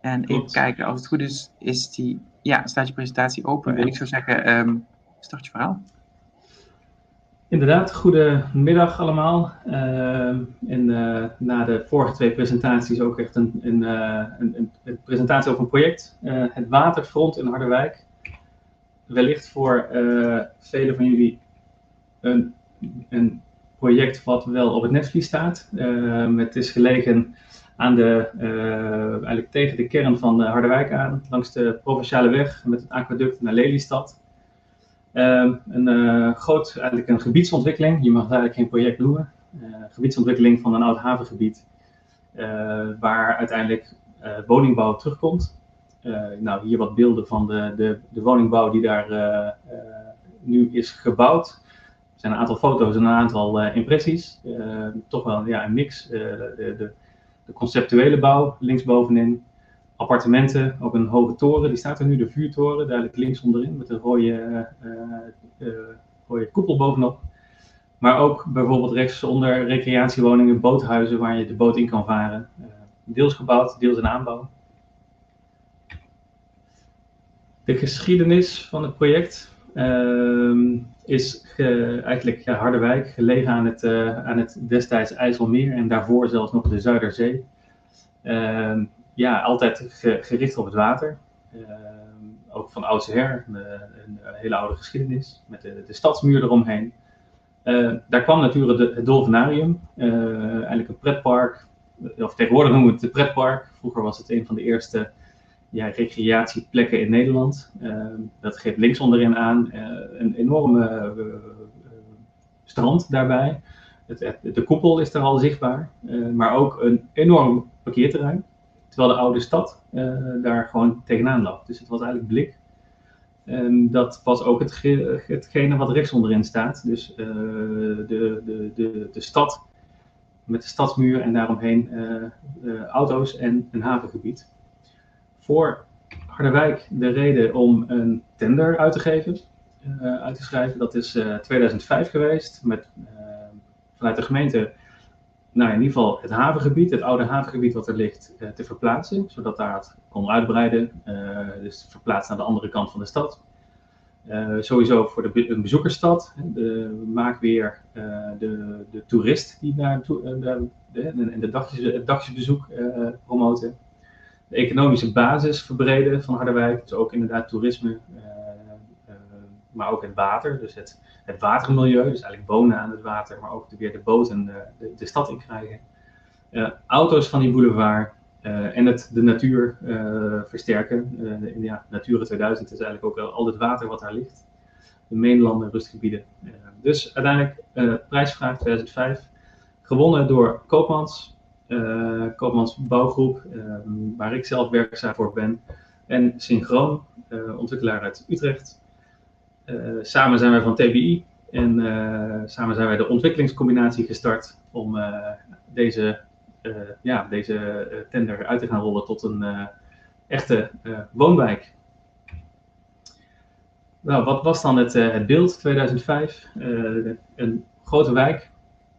En Klopt. even kijken, als het goed is, is die, ja, staat je presentatie open. En ik zou zeggen, um, start je verhaal. Inderdaad, goedemiddag allemaal. Uh, en uh, na de vorige twee presentaties ook echt een, een, uh, een, een presentatie over een project. het Waterfront in Harderwijk. Wellicht voor velen van jullie een, een project wat wel op het netvlies staat. Uh, het is gelegen aan de, uh, eigenlijk tegen de kern van Harderwijk aan, langs de provinciale weg met het aquaduct naar Lelystad. Uh, een uh, groot, eigenlijk een gebiedsontwikkeling, je mag het eigenlijk geen project noemen. gebieidsontwikkeling van een oud havengebied. waar uiteindelijk woningbouw terugkomt. nou, hier wat beelden van de, de, de woningbouw die daar nu is gebouwd. Er zijn een aantal foto's en een aantal impressies. toch wel ja, een mix. de, de, de conceptuele bouw linksbovenin appartementen op een hoge toren. Die staat er nu, de vuurtoren, duidelijk links onderin, met een rode, rode koepel bovenop. Maar ook bijvoorbeeld rechtsonder recreatiewoningen, boothuizen waar je de boot in kan varen. deels gebouwd, deels in aanbouw. De geschiedenis van het project ehm, is eigenlijk Harderwijk, gelegen aan het, aan het destijds IJsselmeer en daarvoor zelfs nog de Zuiderzee. Ehm, ja, altijd gericht op het water. Ehm, ook van oudsher, een, een, hele oude geschiedenis, met de, de stadsmuur eromheen. Uh, daar kwam natuurlijk het Dolfinarium, uh, eigenlijk een pretpark, of tegenwoordig noemen we het het pretpark. Vroeger was het een van de eerste ja, recreatieplekken in Nederland. Uh, dat geeft links onderin aan uh, een enorme strand daarbij. Het, de koepel is er al zichtbaar, maar ook een enorm parkeerterrein. Terwijl de oude stad daar gewoon tegenaan lag. Dus het was eigenlijk blik. En dat was ook het, hetgene wat rechts onderin staat. Dus de, de, de, de stad met de stadsmuur en daaromheen auto's en een havengebied. Voor Harderwijk de reden om een tender uit te geven, uit te schrijven. Dat is 2005 geweest. Met, vanuit de gemeente nou, in ieder geval het havengebied, het oude havengebied wat er ligt, te verplaatsen, zodat daar het kon uitbreiden. Dus verplaatst naar de andere kant van de stad. Sowieso voor de een bezoekersstad. De, maak weer de, de toerist die daar de, de, en de dagjes, het dagjesbezoek promoten. De economische basis verbreden van Harderwijk. Dus ook inderdaad toerisme, maar ook het water. Dus het, het watermilieu, dus eigenlijk wonen aan het water, maar ook weer de boten de, de, de stad in krijgen. Uh, auto's van die boulevard uh, en het, de natuur uh, versterken. in ja, Natura 2000 is eigenlijk ook al het water wat daar ligt. De Meenlanden, rustgebieden. dus uiteindelijk prijsvraag 2005, gewonnen door Koopmans, Koopmans Bouwgroep, waar ik zelf werkzaam voor ben. En Synchroon, ontwikkelaar uit Utrecht. Eh, samen zijn wij van TBI en samen zijn wij de ontwikkelingscombinatie gestart om deze, ja, deze tender uit te gaan rollen tot een echte woonwijk. Nou, wat was dan het, het beeld 2005? een grote wijk,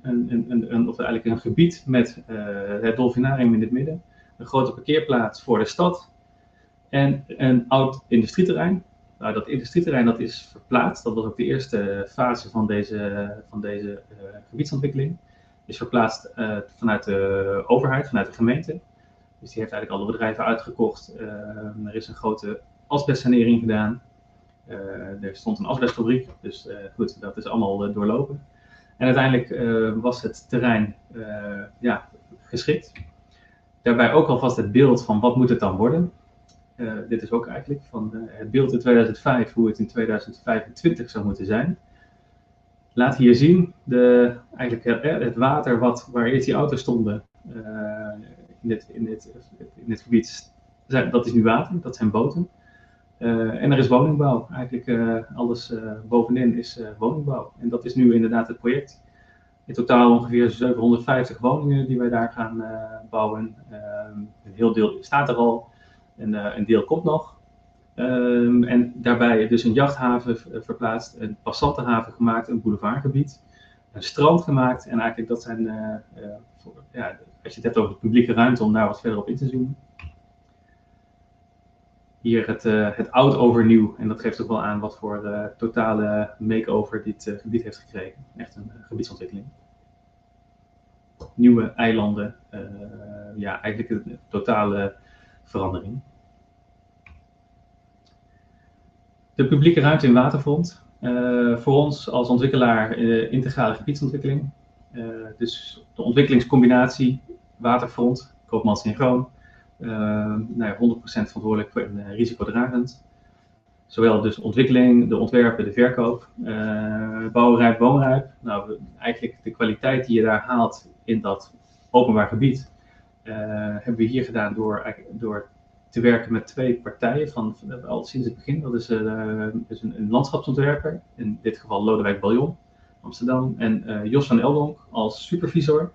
een, of eigenlijk een gebied met het dolfinarium in het midden, een grote parkeerplaats voor de stad en een oud industrieterrein nou, dat industrieterrein dat is verplaatst. Dat was ook de eerste fase van deze, van deze uh, gebiedsontwikkeling. Is verplaatst uh, vanuit de overheid, vanuit de gemeente. Dus die heeft eigenlijk alle bedrijven uitgekocht. Er is een grote asbestsanering gedaan. er stond een asbestfabriek, dus goed, dat is allemaal doorlopen. En uiteindelijk was het terrein ja, geschikt. Daarbij ook alvast het beeld van wat moet het dan worden. Uh, dit is ook eigenlijk van het beeld in 2005, hoe het in 2025 zou moeten zijn. Laat hier zien de, eigenlijk het, het water wat, waar eerst die auto's stonden in, dit, in, dit, in dit gebied. Dat is nu water, dat zijn boten. En er is woningbouw. Eigenlijk alles bovenin is woningbouw. En dat is nu inderdaad het project. In totaal ongeveer 750 woningen die wij daar gaan bouwen. een heel deel staat er al. En een deel komt nog. Um, en daarbij dus een jachthaven verplaatst, een passantenhaven gemaakt, een boulevardgebied, een strand gemaakt. En eigenlijk dat zijn, ja, als je het hebt over de publieke ruimte, om daar wat verder op in te zoomen. Hier het, het oud overnieuw. En dat geeft ook wel aan wat voor totale make-over dit gebied heeft gekregen. Echt een gebiedsontwikkeling nieuwe eilanden. Uh, ja, eigenlijk een totale verandering. De publieke ruimte in Waterfront. Uh, voor ons als ontwikkelaar uh, integrale gebiedsontwikkeling. Uh, dus de ontwikkelingscombinatie Waterfront, Koopman Synchroon. Nou ja, 100% verantwoordelijk voor een risicodragend. Zowel dus ontwikkeling, de ontwerpen, de verkoop, bouwrijp, woonrijp. Nou, eigenlijk de kwaliteit die je daar haalt in dat openbaar gebied hebben we hier gedaan door, door te werken met twee partijen van, al sinds het begin. Dat is, een, een, landschapsontwerper, in dit geval Lodewijk Baljon, Amsterdam, en uh, Jos van Eldonk als supervisor.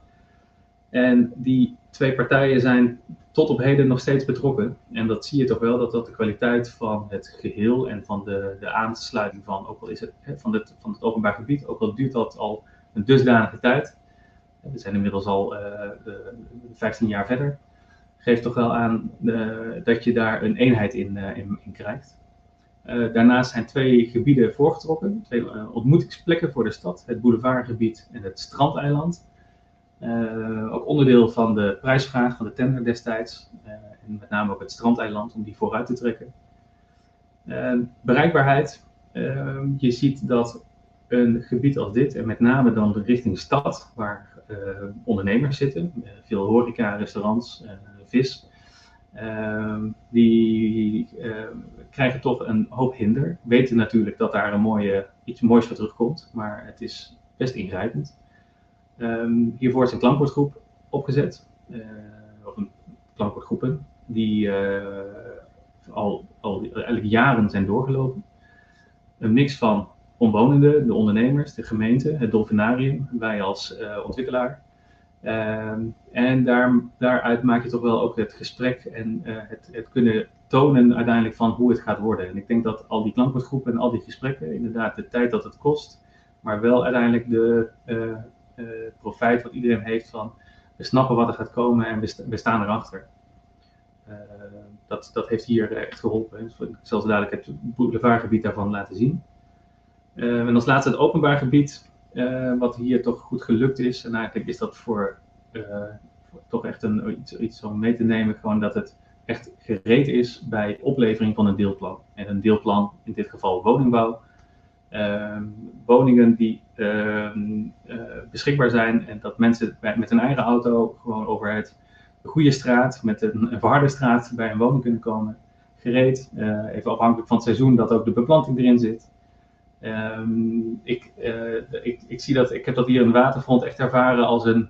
En die twee partijen zijn tot op heden nog steeds betrokken. En dat zie je toch wel, dat dat de kwaliteit van het geheel en van de, de aansluiting van, ook al is het van het, van het openbaar gebied, ook al duurt dat al een dusdanige tijd. We zijn inmiddels al uh, 15 jaar verder geeft toch wel aan uh, dat je daar een eenheid in, uh, in, krijgt. Daarnaast zijn twee gebieden voorgetrokken, twee ontmoetingsplekken voor de stad, het boulevardgebied en het strandeiland. Ook onderdeel van de prijsvraag van de tender destijds, en met name ook het strandeiland om die vooruit te trekken. bereikbaarheid, je ziet dat een gebied als dit, en met name dan richting stad, waar ondernemers zitten, veel horeca, restaurants, vis. Die krijgen toch een hoop hinder. Weten natuurlijk dat daar een mooie, iets moois voor terugkomt, maar het is best ingrijpend. Um, hiervoor is een klankwoordgroep opgezet, uh, of een klankwoordgroepen, die uh, al, al eigenlijk jaren zijn doorgelopen. Een mix van omwonenden, de ondernemers, de gemeente, het dolfinarium, wij als uh, ontwikkelaar. Ehm, en daar, daaruit maak je toch wel ook het gesprek en het, het, kunnen tonen uiteindelijk van hoe het gaat worden. En ik denk dat al die klankwoordgroepen en al die gesprekken, inderdaad de tijd dat het kost, maar wel uiteindelijk de profijt wat iedereen heeft van we snappen wat er gaat komen en we, staan erachter. dat, dat heeft hier echt geholpen. Ik zal dadelijk het boulevardgebied daarvan laten zien. en als laatste het openbaar gebied. Wat hier toch goed gelukt is. En eigenlijk is dat voor, voor toch echt een, iets, iets om mee te nemen. Gewoon dat het echt gereed is bij oplevering van een deelplan. En een deelplan, in dit geval woningbouw. Uh, woningen die ehm, eh, beschikbaar zijn en dat mensen met een eigen auto gewoon over het, de goede straat, met een, een verharde straat bij een woning kunnen komen. Gereed, even afhankelijk van het seizoen dat ook de beplanting erin zit. Um, ik, uh, ik, ik, zie dat, ik heb dat hier in waterfront echt ervaren als een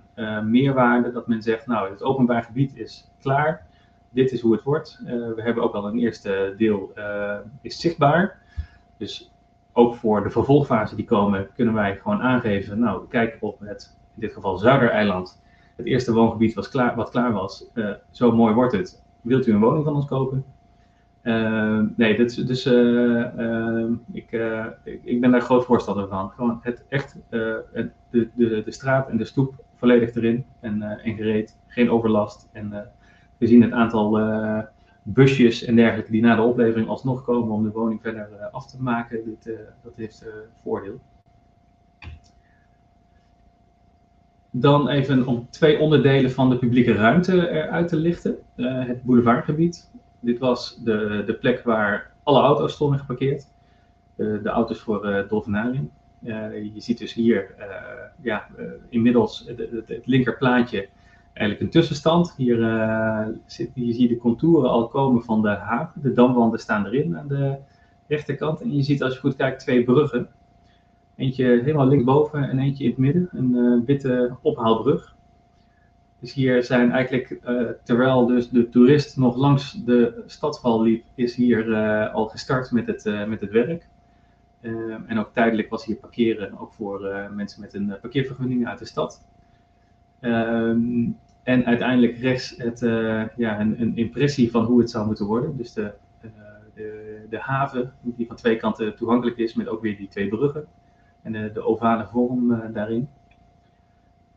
meerwaarde. Dat men zegt, nou, het openbaar gebied is klaar. Dit is hoe het wordt. We hebben ook al een eerste deel is zichtbaar. Dus ook voor de vervolgfase die komen, kunnen wij gewoon aangeven. Nou, kijk op het, in dit geval Zuidereiland. Het eerste woongebied was klaar, wat klaar was. zo mooi wordt het. Wilt u een woning van ons kopen? Uh, nee, dit, dus uh, ik, ik, ik, ben daar groot voorstander van. Gewoon het echt, de, de, de straat en de stoep volledig erin en, en gereed. Geen overlast. En we zien het aantal busjes en dergelijke die na de oplevering alsnog komen om de woning verder af te maken. Dit, dat heeft voordeel. Dan even om twee onderdelen van de publieke ruimte eruit te lichten. het boulevardgebied dit was de, de plek waar alle auto's stonden geparkeerd. de auto's voor het dolfinarium. Je ziet dus hier ja, inmiddels het, het, het linkerplaatje eigenlijk een tussenstand. Hier, zit, hier zie je de contouren al komen van de haven. De damwanden staan erin aan de rechterkant. En je ziet als je goed kijkt twee bruggen. Eentje helemaal linksboven en eentje in het midden. Een witte ophaalbrug. Dus hier zijn eigenlijk, uh, terwijl dus de toerist nog langs de stadsval liep, is hier al gestart met het, met het werk. en ook tijdelijk was hier parkeren, ook voor mensen met een parkeervergunning uit de stad. Um, en uiteindelijk rechts het, ja, een, een, impressie van hoe het zou moeten worden. Dus de, de, de, haven, die van twee kanten toegankelijk is, met ook weer die twee bruggen. En de, ovale vorm daarin.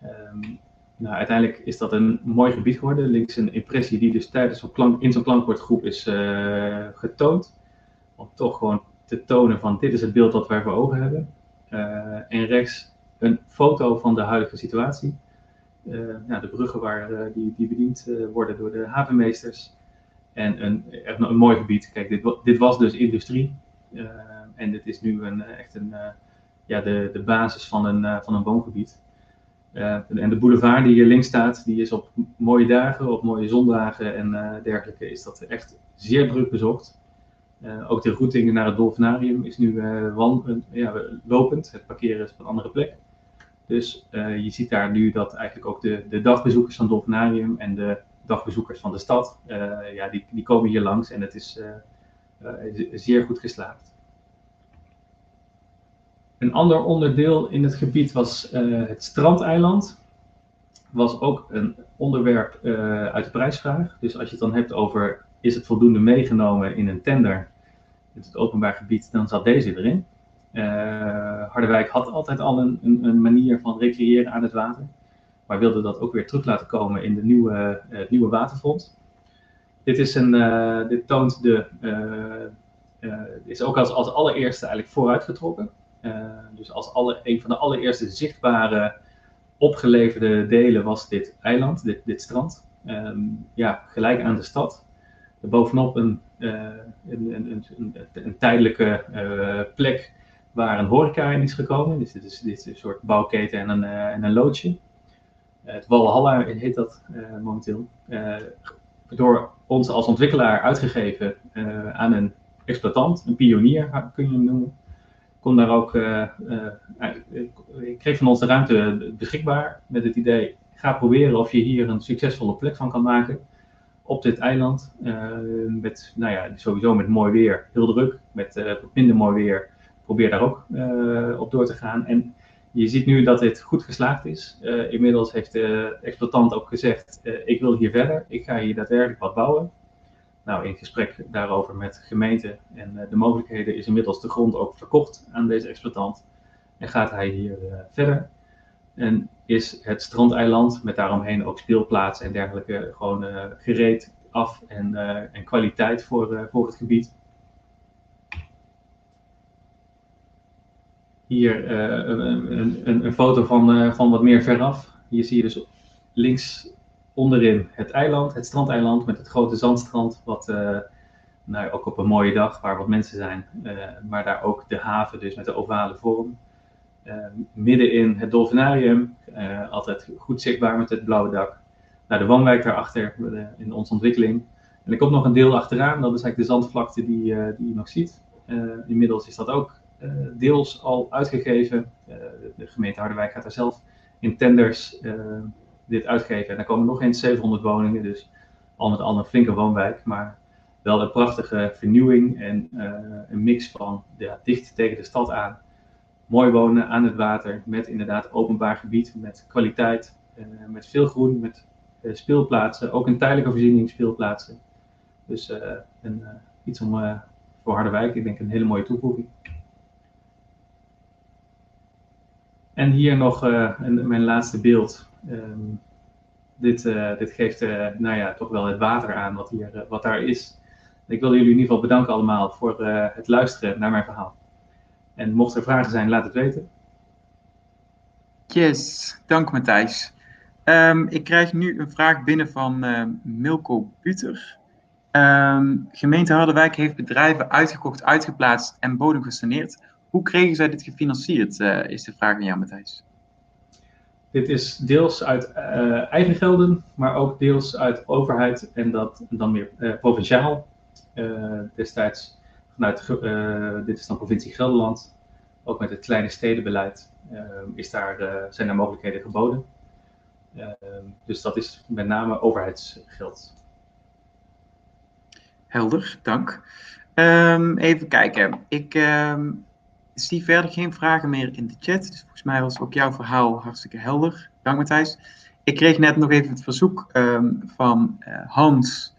Um, nou, uiteindelijk is dat een mooi gebied geworden. Links een impressie die dus tijdens zo'n klank, in zo'n klankwoordgroep is getoond. Om toch gewoon te tonen van dit is het beeld dat wij voor ogen hebben. En rechts een foto van de huidige situatie. Uh, nou, de bruggen waar, die, die bediend worden door de havenmeesters. En een, echt een, mooi gebied. Kijk, dit, dit was dus industrie. en dit is nu een, echt een, ja, de, de basis van een, van een woongebied. En de boulevard die hier links staat, die is op mooie dagen, op mooie zondagen en dergelijke, is dat echt zeer druk bezocht. Ook de routing naar het Dolfinarium is nu ja, lopend. Het parkeren is op een andere plek. Dus je ziet daar nu dat eigenlijk ook de, de dagbezoekers van Dolfinarium en de dagbezoekers van de stad, ja, die, die komen hier langs en het is zeer goed geslaagd. Een ander onderdeel in het gebied was het strandeiland. Was ook een onderwerp uit de prijsvraag. Dus als je het dan hebt over is het voldoende meegenomen in een tender in het openbaar gebied, dan zat deze erin. Uh, Harderwijk had altijd al een, een, een, manier van recreëren aan het water, maar wilde dat ook weer terug laten komen in de nieuwe, het nieuwe waterfront. Dit, is een, uh, dit toont de, is ook als, als allereerste eigenlijk vooruitgetrokken. dus als een van de allereerste zichtbare opgeleverde delen was dit eiland, dit, dit strand. Um, ja, gelijk aan de stad. Bovenop een, een, een, een, tijdelijke plek waar een horeca in is gekomen. Dus dit is, dit een soort bouwketen en een, uh, en een loodje. het Walhalla heet dat uh, momenteel. Uh, door ons als ontwikkelaar uitgegeven aan een exploitant, een pionier kun je hem noemen. Kon daar ook, ik kreeg van ons de ruimte beschikbaar met het idee, ga proberen of je hier een succesvolle plek van kan maken op dit eiland. met, nou ja, sowieso met mooi weer, heel druk. Met minder mooi weer probeer daar ook eh, op door te gaan. En je ziet nu dat dit goed geslaagd is. Eh, inmiddels heeft de exploitant ook gezegd: eh, ik wil hier verder, ik ga hier daadwerkelijk wat bouwen. Nou, in gesprek daarover met gemeente en de mogelijkheden is inmiddels de grond ook verkocht aan deze exploitant. En gaat hij hier verder. En is het strandeiland met daaromheen ook speelplaatsen en dergelijke gewoon gereed af en, en kwaliteit voor, voor het gebied. Hier uh, een, een, een, foto van, uh, van wat meer veraf. Hier zie je dus links onderin het eiland, het strandeiland met het grote zandstrand, wat uh, nou, ook op een mooie dag waar wat mensen zijn, maar daar ook de haven dus met de ovale vorm. midden in het dolfinarium, altijd goed zichtbaar met het blauwe dak. Nou, de woonwijk daarachter in onze ontwikkeling. En er komt nog een deel achteraan, dat is eigenlijk de zandvlakte die, die je nog ziet. inmiddels is dat ook eh, deels al uitgegeven. Eh, de gemeente Harderwijk gaat er zelf in tenders eh, dit uitgeven. En daar komen nog eens 700 woningen, dus al met al een flinke woonwijk. Maar wel een prachtige vernieuwing en een mix van ja, dicht tegen de stad aan. Mooi wonen aan het water, met inderdaad openbaar gebied, met kwaliteit, met veel groen, met speelplaatsen, ook een tijdelijke voorziening speelplaatsen. Dus een, iets om voor Harderwijk, ik denk een hele mooie toevoeging. En hier nog uh, een, mijn laatste beeld. Um, dit, uh, dit geeft uh, nou ja, toch wel het water aan wat, hier, wat daar is. Ik wil jullie in ieder geval bedanken allemaal voor het luisteren naar mijn verhaal. En mocht er vragen zijn, laat het weten. Yes, dank Matthijs. Um, ik krijg nu een vraag binnen van Milko Buter. Um, gemeente Harderwijk heeft bedrijven uitgekocht, uitgeplaatst en bodem gesaneerd. Hoe kregen zij dit gefinancierd, uh, is de vraag aan jou, Matthijs. Dit is deels uit uh, eigen gelden, maar ook deels uit overheid en dat dan meer uh, provinciaal. destijds vanuit, dit is dan provincie Gelderland, ook met het kleine stedenbeleid is daar, zijn er mogelijkheden geboden. dus dat is met name overheidsgeld. Helder, dank. Um, even kijken. Ik um, zie verder geen vragen meer in de chat. Dus volgens mij was ook jouw verhaal hartstikke helder. Dank Matthijs. Ik kreeg net nog even het verzoek um, van uh, Hans,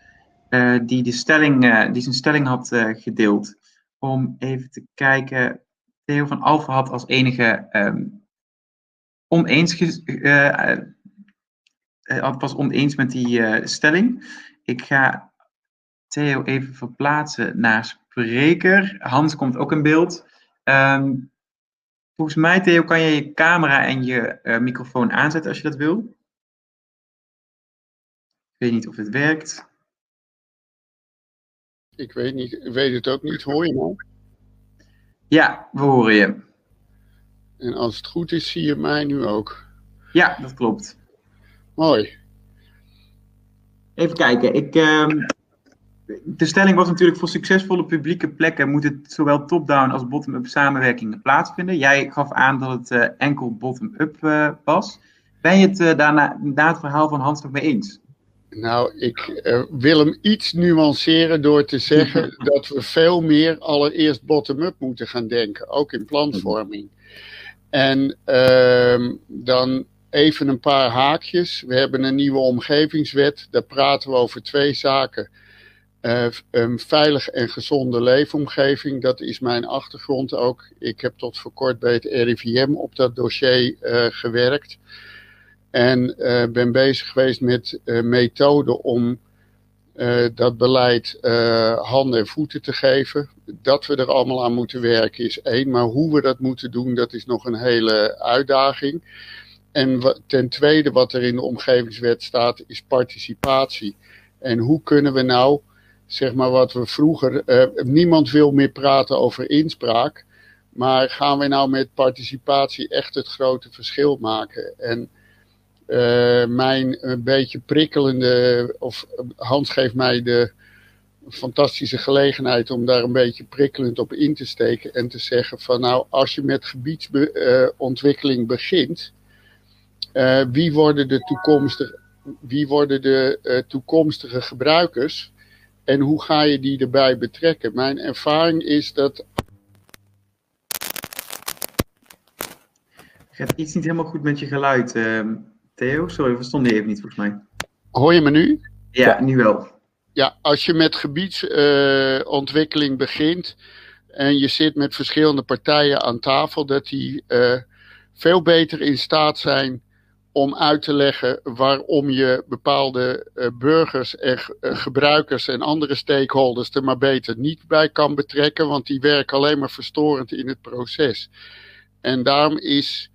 uh, die, de stelling, uh, die zijn stelling had gedeeld, om even te kijken. Theo van Alphen had als enige um, oneens, was oneens met die stelling. Ik ga Theo even verplaatsen naar spreker. Hans komt ook in beeld. Um, volgens mij, Theo, kan je je camera en je uh, microfoon aanzetten als je dat wil. Ik weet niet of het werkt. Ik weet, niet, ik weet het ook niet. Hoor je mij? Ja, we horen je. En als het goed is, zie je mij nu ook. Ja, dat klopt. Mooi. Even kijken. Ik, um, de stelling was natuurlijk voor succesvolle publieke plekken moet het zowel top-down als bottom-up samenwerkingen plaatsvinden. Jij gaf aan dat het uh, enkel bottom-up uh, was. Ben je het uh, daarna, na het verhaal van Hans nog mee eens? Nou, ik wil hem iets nuanceren door te zeggen dat we veel meer allereerst bottom-up moeten gaan denken, ook in plantvorming. En uh, dan even een paar haakjes. We hebben een nieuwe omgevingswet, daar praten we over twee zaken. Uh, een veilig en gezonde leefomgeving, dat is mijn achtergrond ook. Ik heb tot voor kort bij het RIVM op dat dossier uh, gewerkt. En uh, ben bezig geweest met methoden om dat beleid handen en voeten te geven. Dat we er allemaal aan moeten werken is één, maar hoe we dat moeten doen, dat is nog een hele uitdaging. En ten tweede, wat er in de omgevingswet staat, is participatie. En hoe kunnen we nou zeg maar wat we vroeger. Uh, niemand wil meer praten over inspraak. Maar gaan we nou met participatie echt het grote verschil maken? En uh, mijn een beetje prikkelende. Of Hans geeft mij de fantastische gelegenheid om daar een beetje prikkelend op in te steken. En te zeggen van nou, als je met gebiedsontwikkeling begint. wie worden de toekomstige. Wie worden de toekomstige gebruikers? En hoe ga je die erbij betrekken? Mijn ervaring is dat. Gaat iets niet helemaal goed met je geluid, uh, Theo? Sorry, we stonden even niet volgens mij. Hoor je me nu? Ja, nu wel. Ja, als je met gebiedsontwikkeling uh, begint en je zit met verschillende partijen aan tafel, dat die uh, veel beter in staat zijn om uit te leggen waarom je bepaalde uh, burgers en uh, gebruikers en andere stakeholders er maar beter niet bij kan betrekken, want die werken alleen maar verstorend in het proces. En daarom is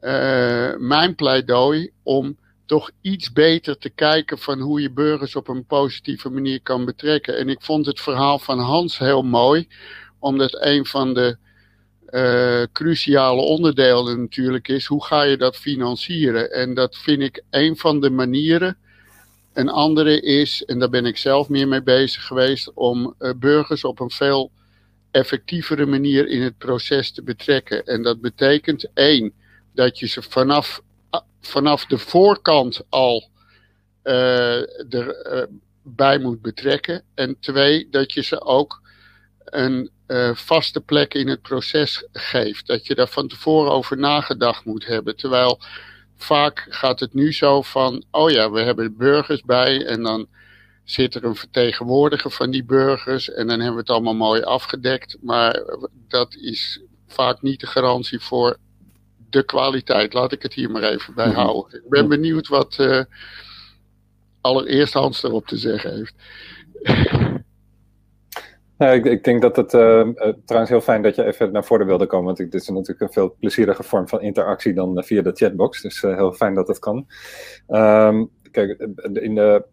uh, mijn pleidooi om toch iets beter te kijken van hoe je burgers op een positieve manier kan betrekken. En ik vond het verhaal van Hans heel mooi, omdat een van de uh, cruciale onderdelen natuurlijk is, hoe ga je dat financieren? En dat vind ik een van de manieren. Een andere is, en daar ben ik zelf meer mee bezig geweest, om uh, burgers op een veel effectievere manier in het proces te betrekken. En dat betekent één, dat je ze vanaf, vanaf de voorkant al uh, erbij moet betrekken. En twee, dat je ze ook een uh, vaste plek in het proces geeft. Dat je daar van tevoren over nagedacht moet hebben. Terwijl vaak gaat het nu zo van, oh ja, we hebben burgers bij en dan zit er een vertegenwoordiger van die burgers en dan hebben we het allemaal mooi afgedekt. Maar dat is vaak niet de garantie voor de kwaliteit. Laat ik het hier maar even bij mhm. houden. Ik ben benieuwd wat uh, allereerst Hans erop te zeggen heeft. Nou, ik, denk dat het uh, trouwens heel fijn dat je even naar voren wilde komen. Want dit is natuurlijk een veel plezierige vorm van interactie dan uh, via de chatbox. Dus heel fijn dat het kan. Um, kijk, in de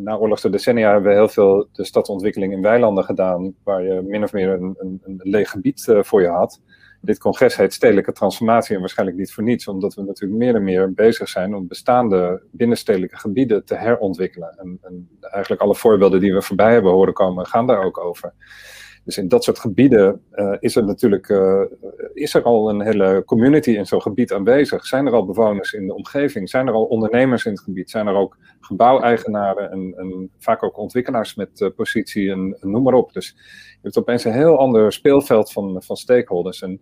naoorlogse decennia hebben we heel veel de stadsontwikkeling in weilanden gedaan. Waar je min of meer een, een, een leeg gebied voor je had. Dit congres heet Stedelijke Transformatie en waarschijnlijk niet voor niets, omdat we natuurlijk meer en meer bezig zijn om bestaande binnenstedelijke gebieden te herontwikkelen. En, en eigenlijk alle voorbeelden die we voorbij hebben horen komen, gaan daar ook over. Dus in dat soort gebieden uh, is er natuurlijk uh, is er al een hele community in zo'n gebied aanwezig. Zijn er al bewoners in de omgeving? Zijn er al ondernemers in het gebied? Zijn er ook gebouweigenaren en, en vaak ook ontwikkelaars met uh, positie en, en, noem maar op. Dus je hebt opeens een heel ander speelveld van, van stakeholders. En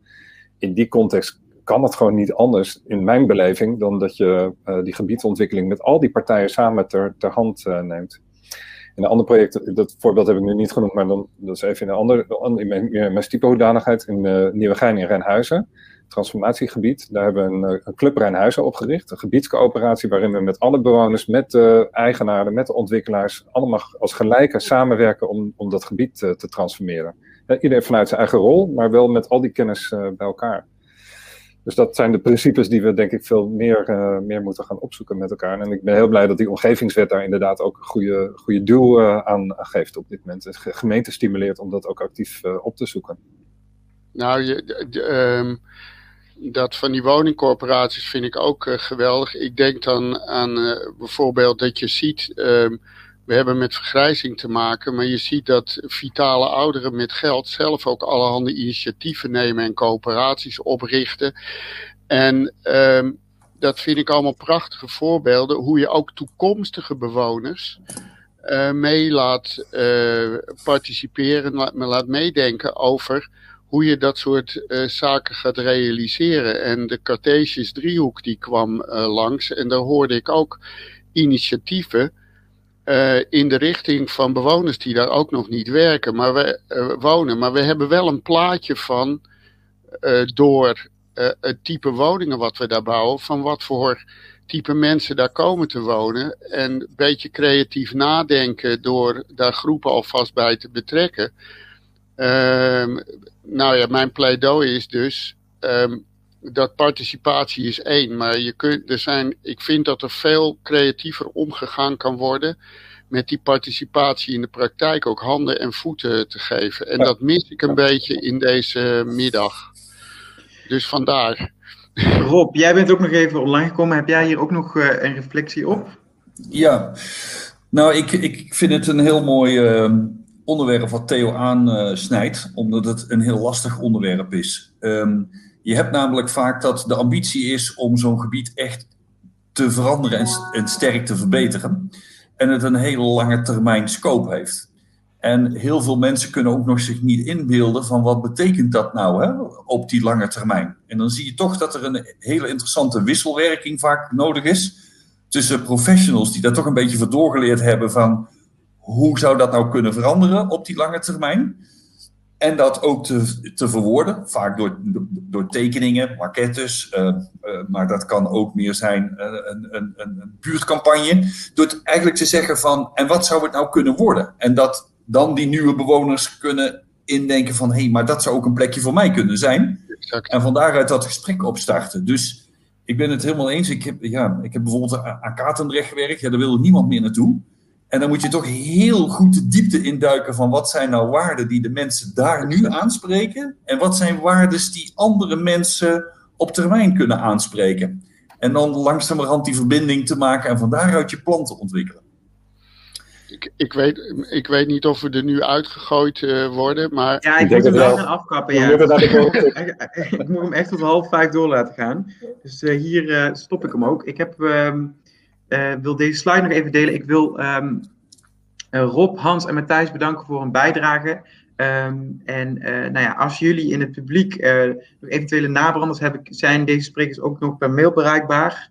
in die context kan het gewoon niet anders, in mijn beleving, dan dat je die gebiedsontwikkeling met al die partijen samen ter, ter hand neemt. In een ander project, dat voorbeeld heb ik nu niet genoemd, maar dan, dat is even in een ander, in mijn, in mijn type hoedanigheid in uh, Nieuwegein in Rijnhuizen, transformatiegebied. Daar hebben we een, eh, club Rijnhuizen opgericht, een gebiedscoöperatie waarin we met alle bewoners, met de eigenaren, met de ontwikkelaars, allemaal als gelijken samenwerken om, om dat gebied uh, te transformeren. iedereen vanuit zijn eigen rol, maar wel met al die kennis bij elkaar. Dus dat zijn de principes die we denk ik veel meer, uh, meer moeten gaan opzoeken met elkaar. En ik ben heel blij dat die omgevingswet daar inderdaad ook een goede, goede duw uh, aan geeft op dit moment. De gemeente stimuleert om dat ook actief uh, op te zoeken. Nou, je, de, um, dat van die woningcorporaties vind ik ook geweldig. Ik denk dan aan bijvoorbeeld dat je ziet... Um, we hebben met vergrijzing te maken, maar je ziet dat vitale ouderen met geld zelf ook allerhande initiatieven nemen en coöperaties oprichten. En um, dat vind ik allemaal prachtige voorbeelden, hoe je ook toekomstige bewoners uh, mee laat uh, participeren, laat, laat meedenken over hoe je dat soort uh, zaken gaat realiseren. En de Cartesius driehoek die kwam langs en daar hoorde ik ook initiatieven in de richting van bewoners die daar ook nog niet werken, maar we wonen. Maar we hebben wel een plaatje van door het type woningen wat we daar bouwen, van wat voor type mensen daar komen te wonen. En een beetje creatief nadenken door daar groepen alvast bij te betrekken. Um, nou ja, mijn pleidooi is dus um, dat participatie is één. Maar je kunt, er zijn, ik vind dat er veel creatiever omgegaan kan worden met die participatie in de praktijk ook handen en voeten te geven. En dat mis ik een beetje in deze middag. Dus vandaar. Rob, jij bent ook nog even online gekomen. Heb jij hier ook nog uh, een reflectie op? Ja, nou, ik, ik vind het een heel mooi uh, onderwerp wat Theo aansnijdt, omdat het een heel lastig onderwerp is. Um, je hebt namelijk vaak dat de ambitie is om zo'n gebied echt te veranderen en, sterk te verbeteren. En het een hele lange termijn scope heeft. En heel veel mensen kunnen ook nog zich niet inbeelden van wat betekent dat nou hè, op die lange termijn. En dan zie je toch dat er een hele interessante wisselwerking vaak nodig is tussen professionals die daar toch een beetje voor doorgeleerd hebben van hoe zou dat nou kunnen veranderen op die lange termijn. En dat ook te, te verwoorden, vaak door, door tekeningen, maquettes, uh, uh, maar dat kan ook meer zijn uh, een, een, een, buurtcampagne. Door eigenlijk te zeggen van, en wat zou het nou kunnen worden? En dat dan die nieuwe bewoners kunnen indenken van hé, hey, maar dat zou ook een plekje voor mij kunnen zijn. Exact. En van daaruit dat gesprek opstarten. Dus ik ben het helemaal eens. Ik heb, ja, ik heb bijvoorbeeld aan Katendrecht gewerkt. Ja, daar wil niemand meer naartoe. En dan moet je toch heel goed de diepte induiken van wat zijn nou waarden die de mensen daar nu aanspreken. En wat zijn waarden die andere mensen op termijn kunnen aanspreken. En dan langzamerhand die verbinding te maken en van daaruit je plan te ontwikkelen ik, ik, weet, ik weet niet of we er nu uitgegooid uh, worden, maar... Ja, ik, ik moet hem wel gaan afkappen, ja. ik moet hem echt tot half vijf door laten gaan. Dus uh, hier uh, stop ik hem ook. Ik heb, um, wil deze slide nog even delen. Ik wil um, Rob, Hans en Matthijs bedanken voor hun bijdrage. Um, en nou ja, als jullie in het publiek nog eventuele nabranders hebben, zijn deze sprekers ook nog per mail bereikbaar.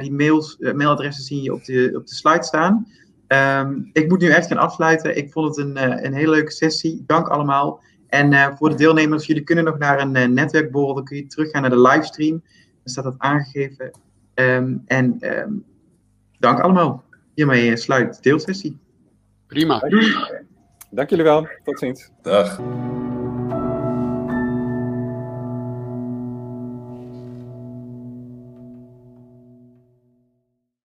die mails, mailadressen zie je op de, op de slide staan. Um, ik moet nu echt gaan afsluiten. Ik vond het een, uh, een hele leuke sessie. Dank allemaal. En uh, voor de deelnemers, jullie kunnen nog naar een uh, netwerkborrel. Dan kun je teruggaan naar de livestream. Dan staat dat aangegeven. En dank allemaal. Hiermee sluit de deelsessie. Prima. Dank jullie wel. Tot ziens. Dag.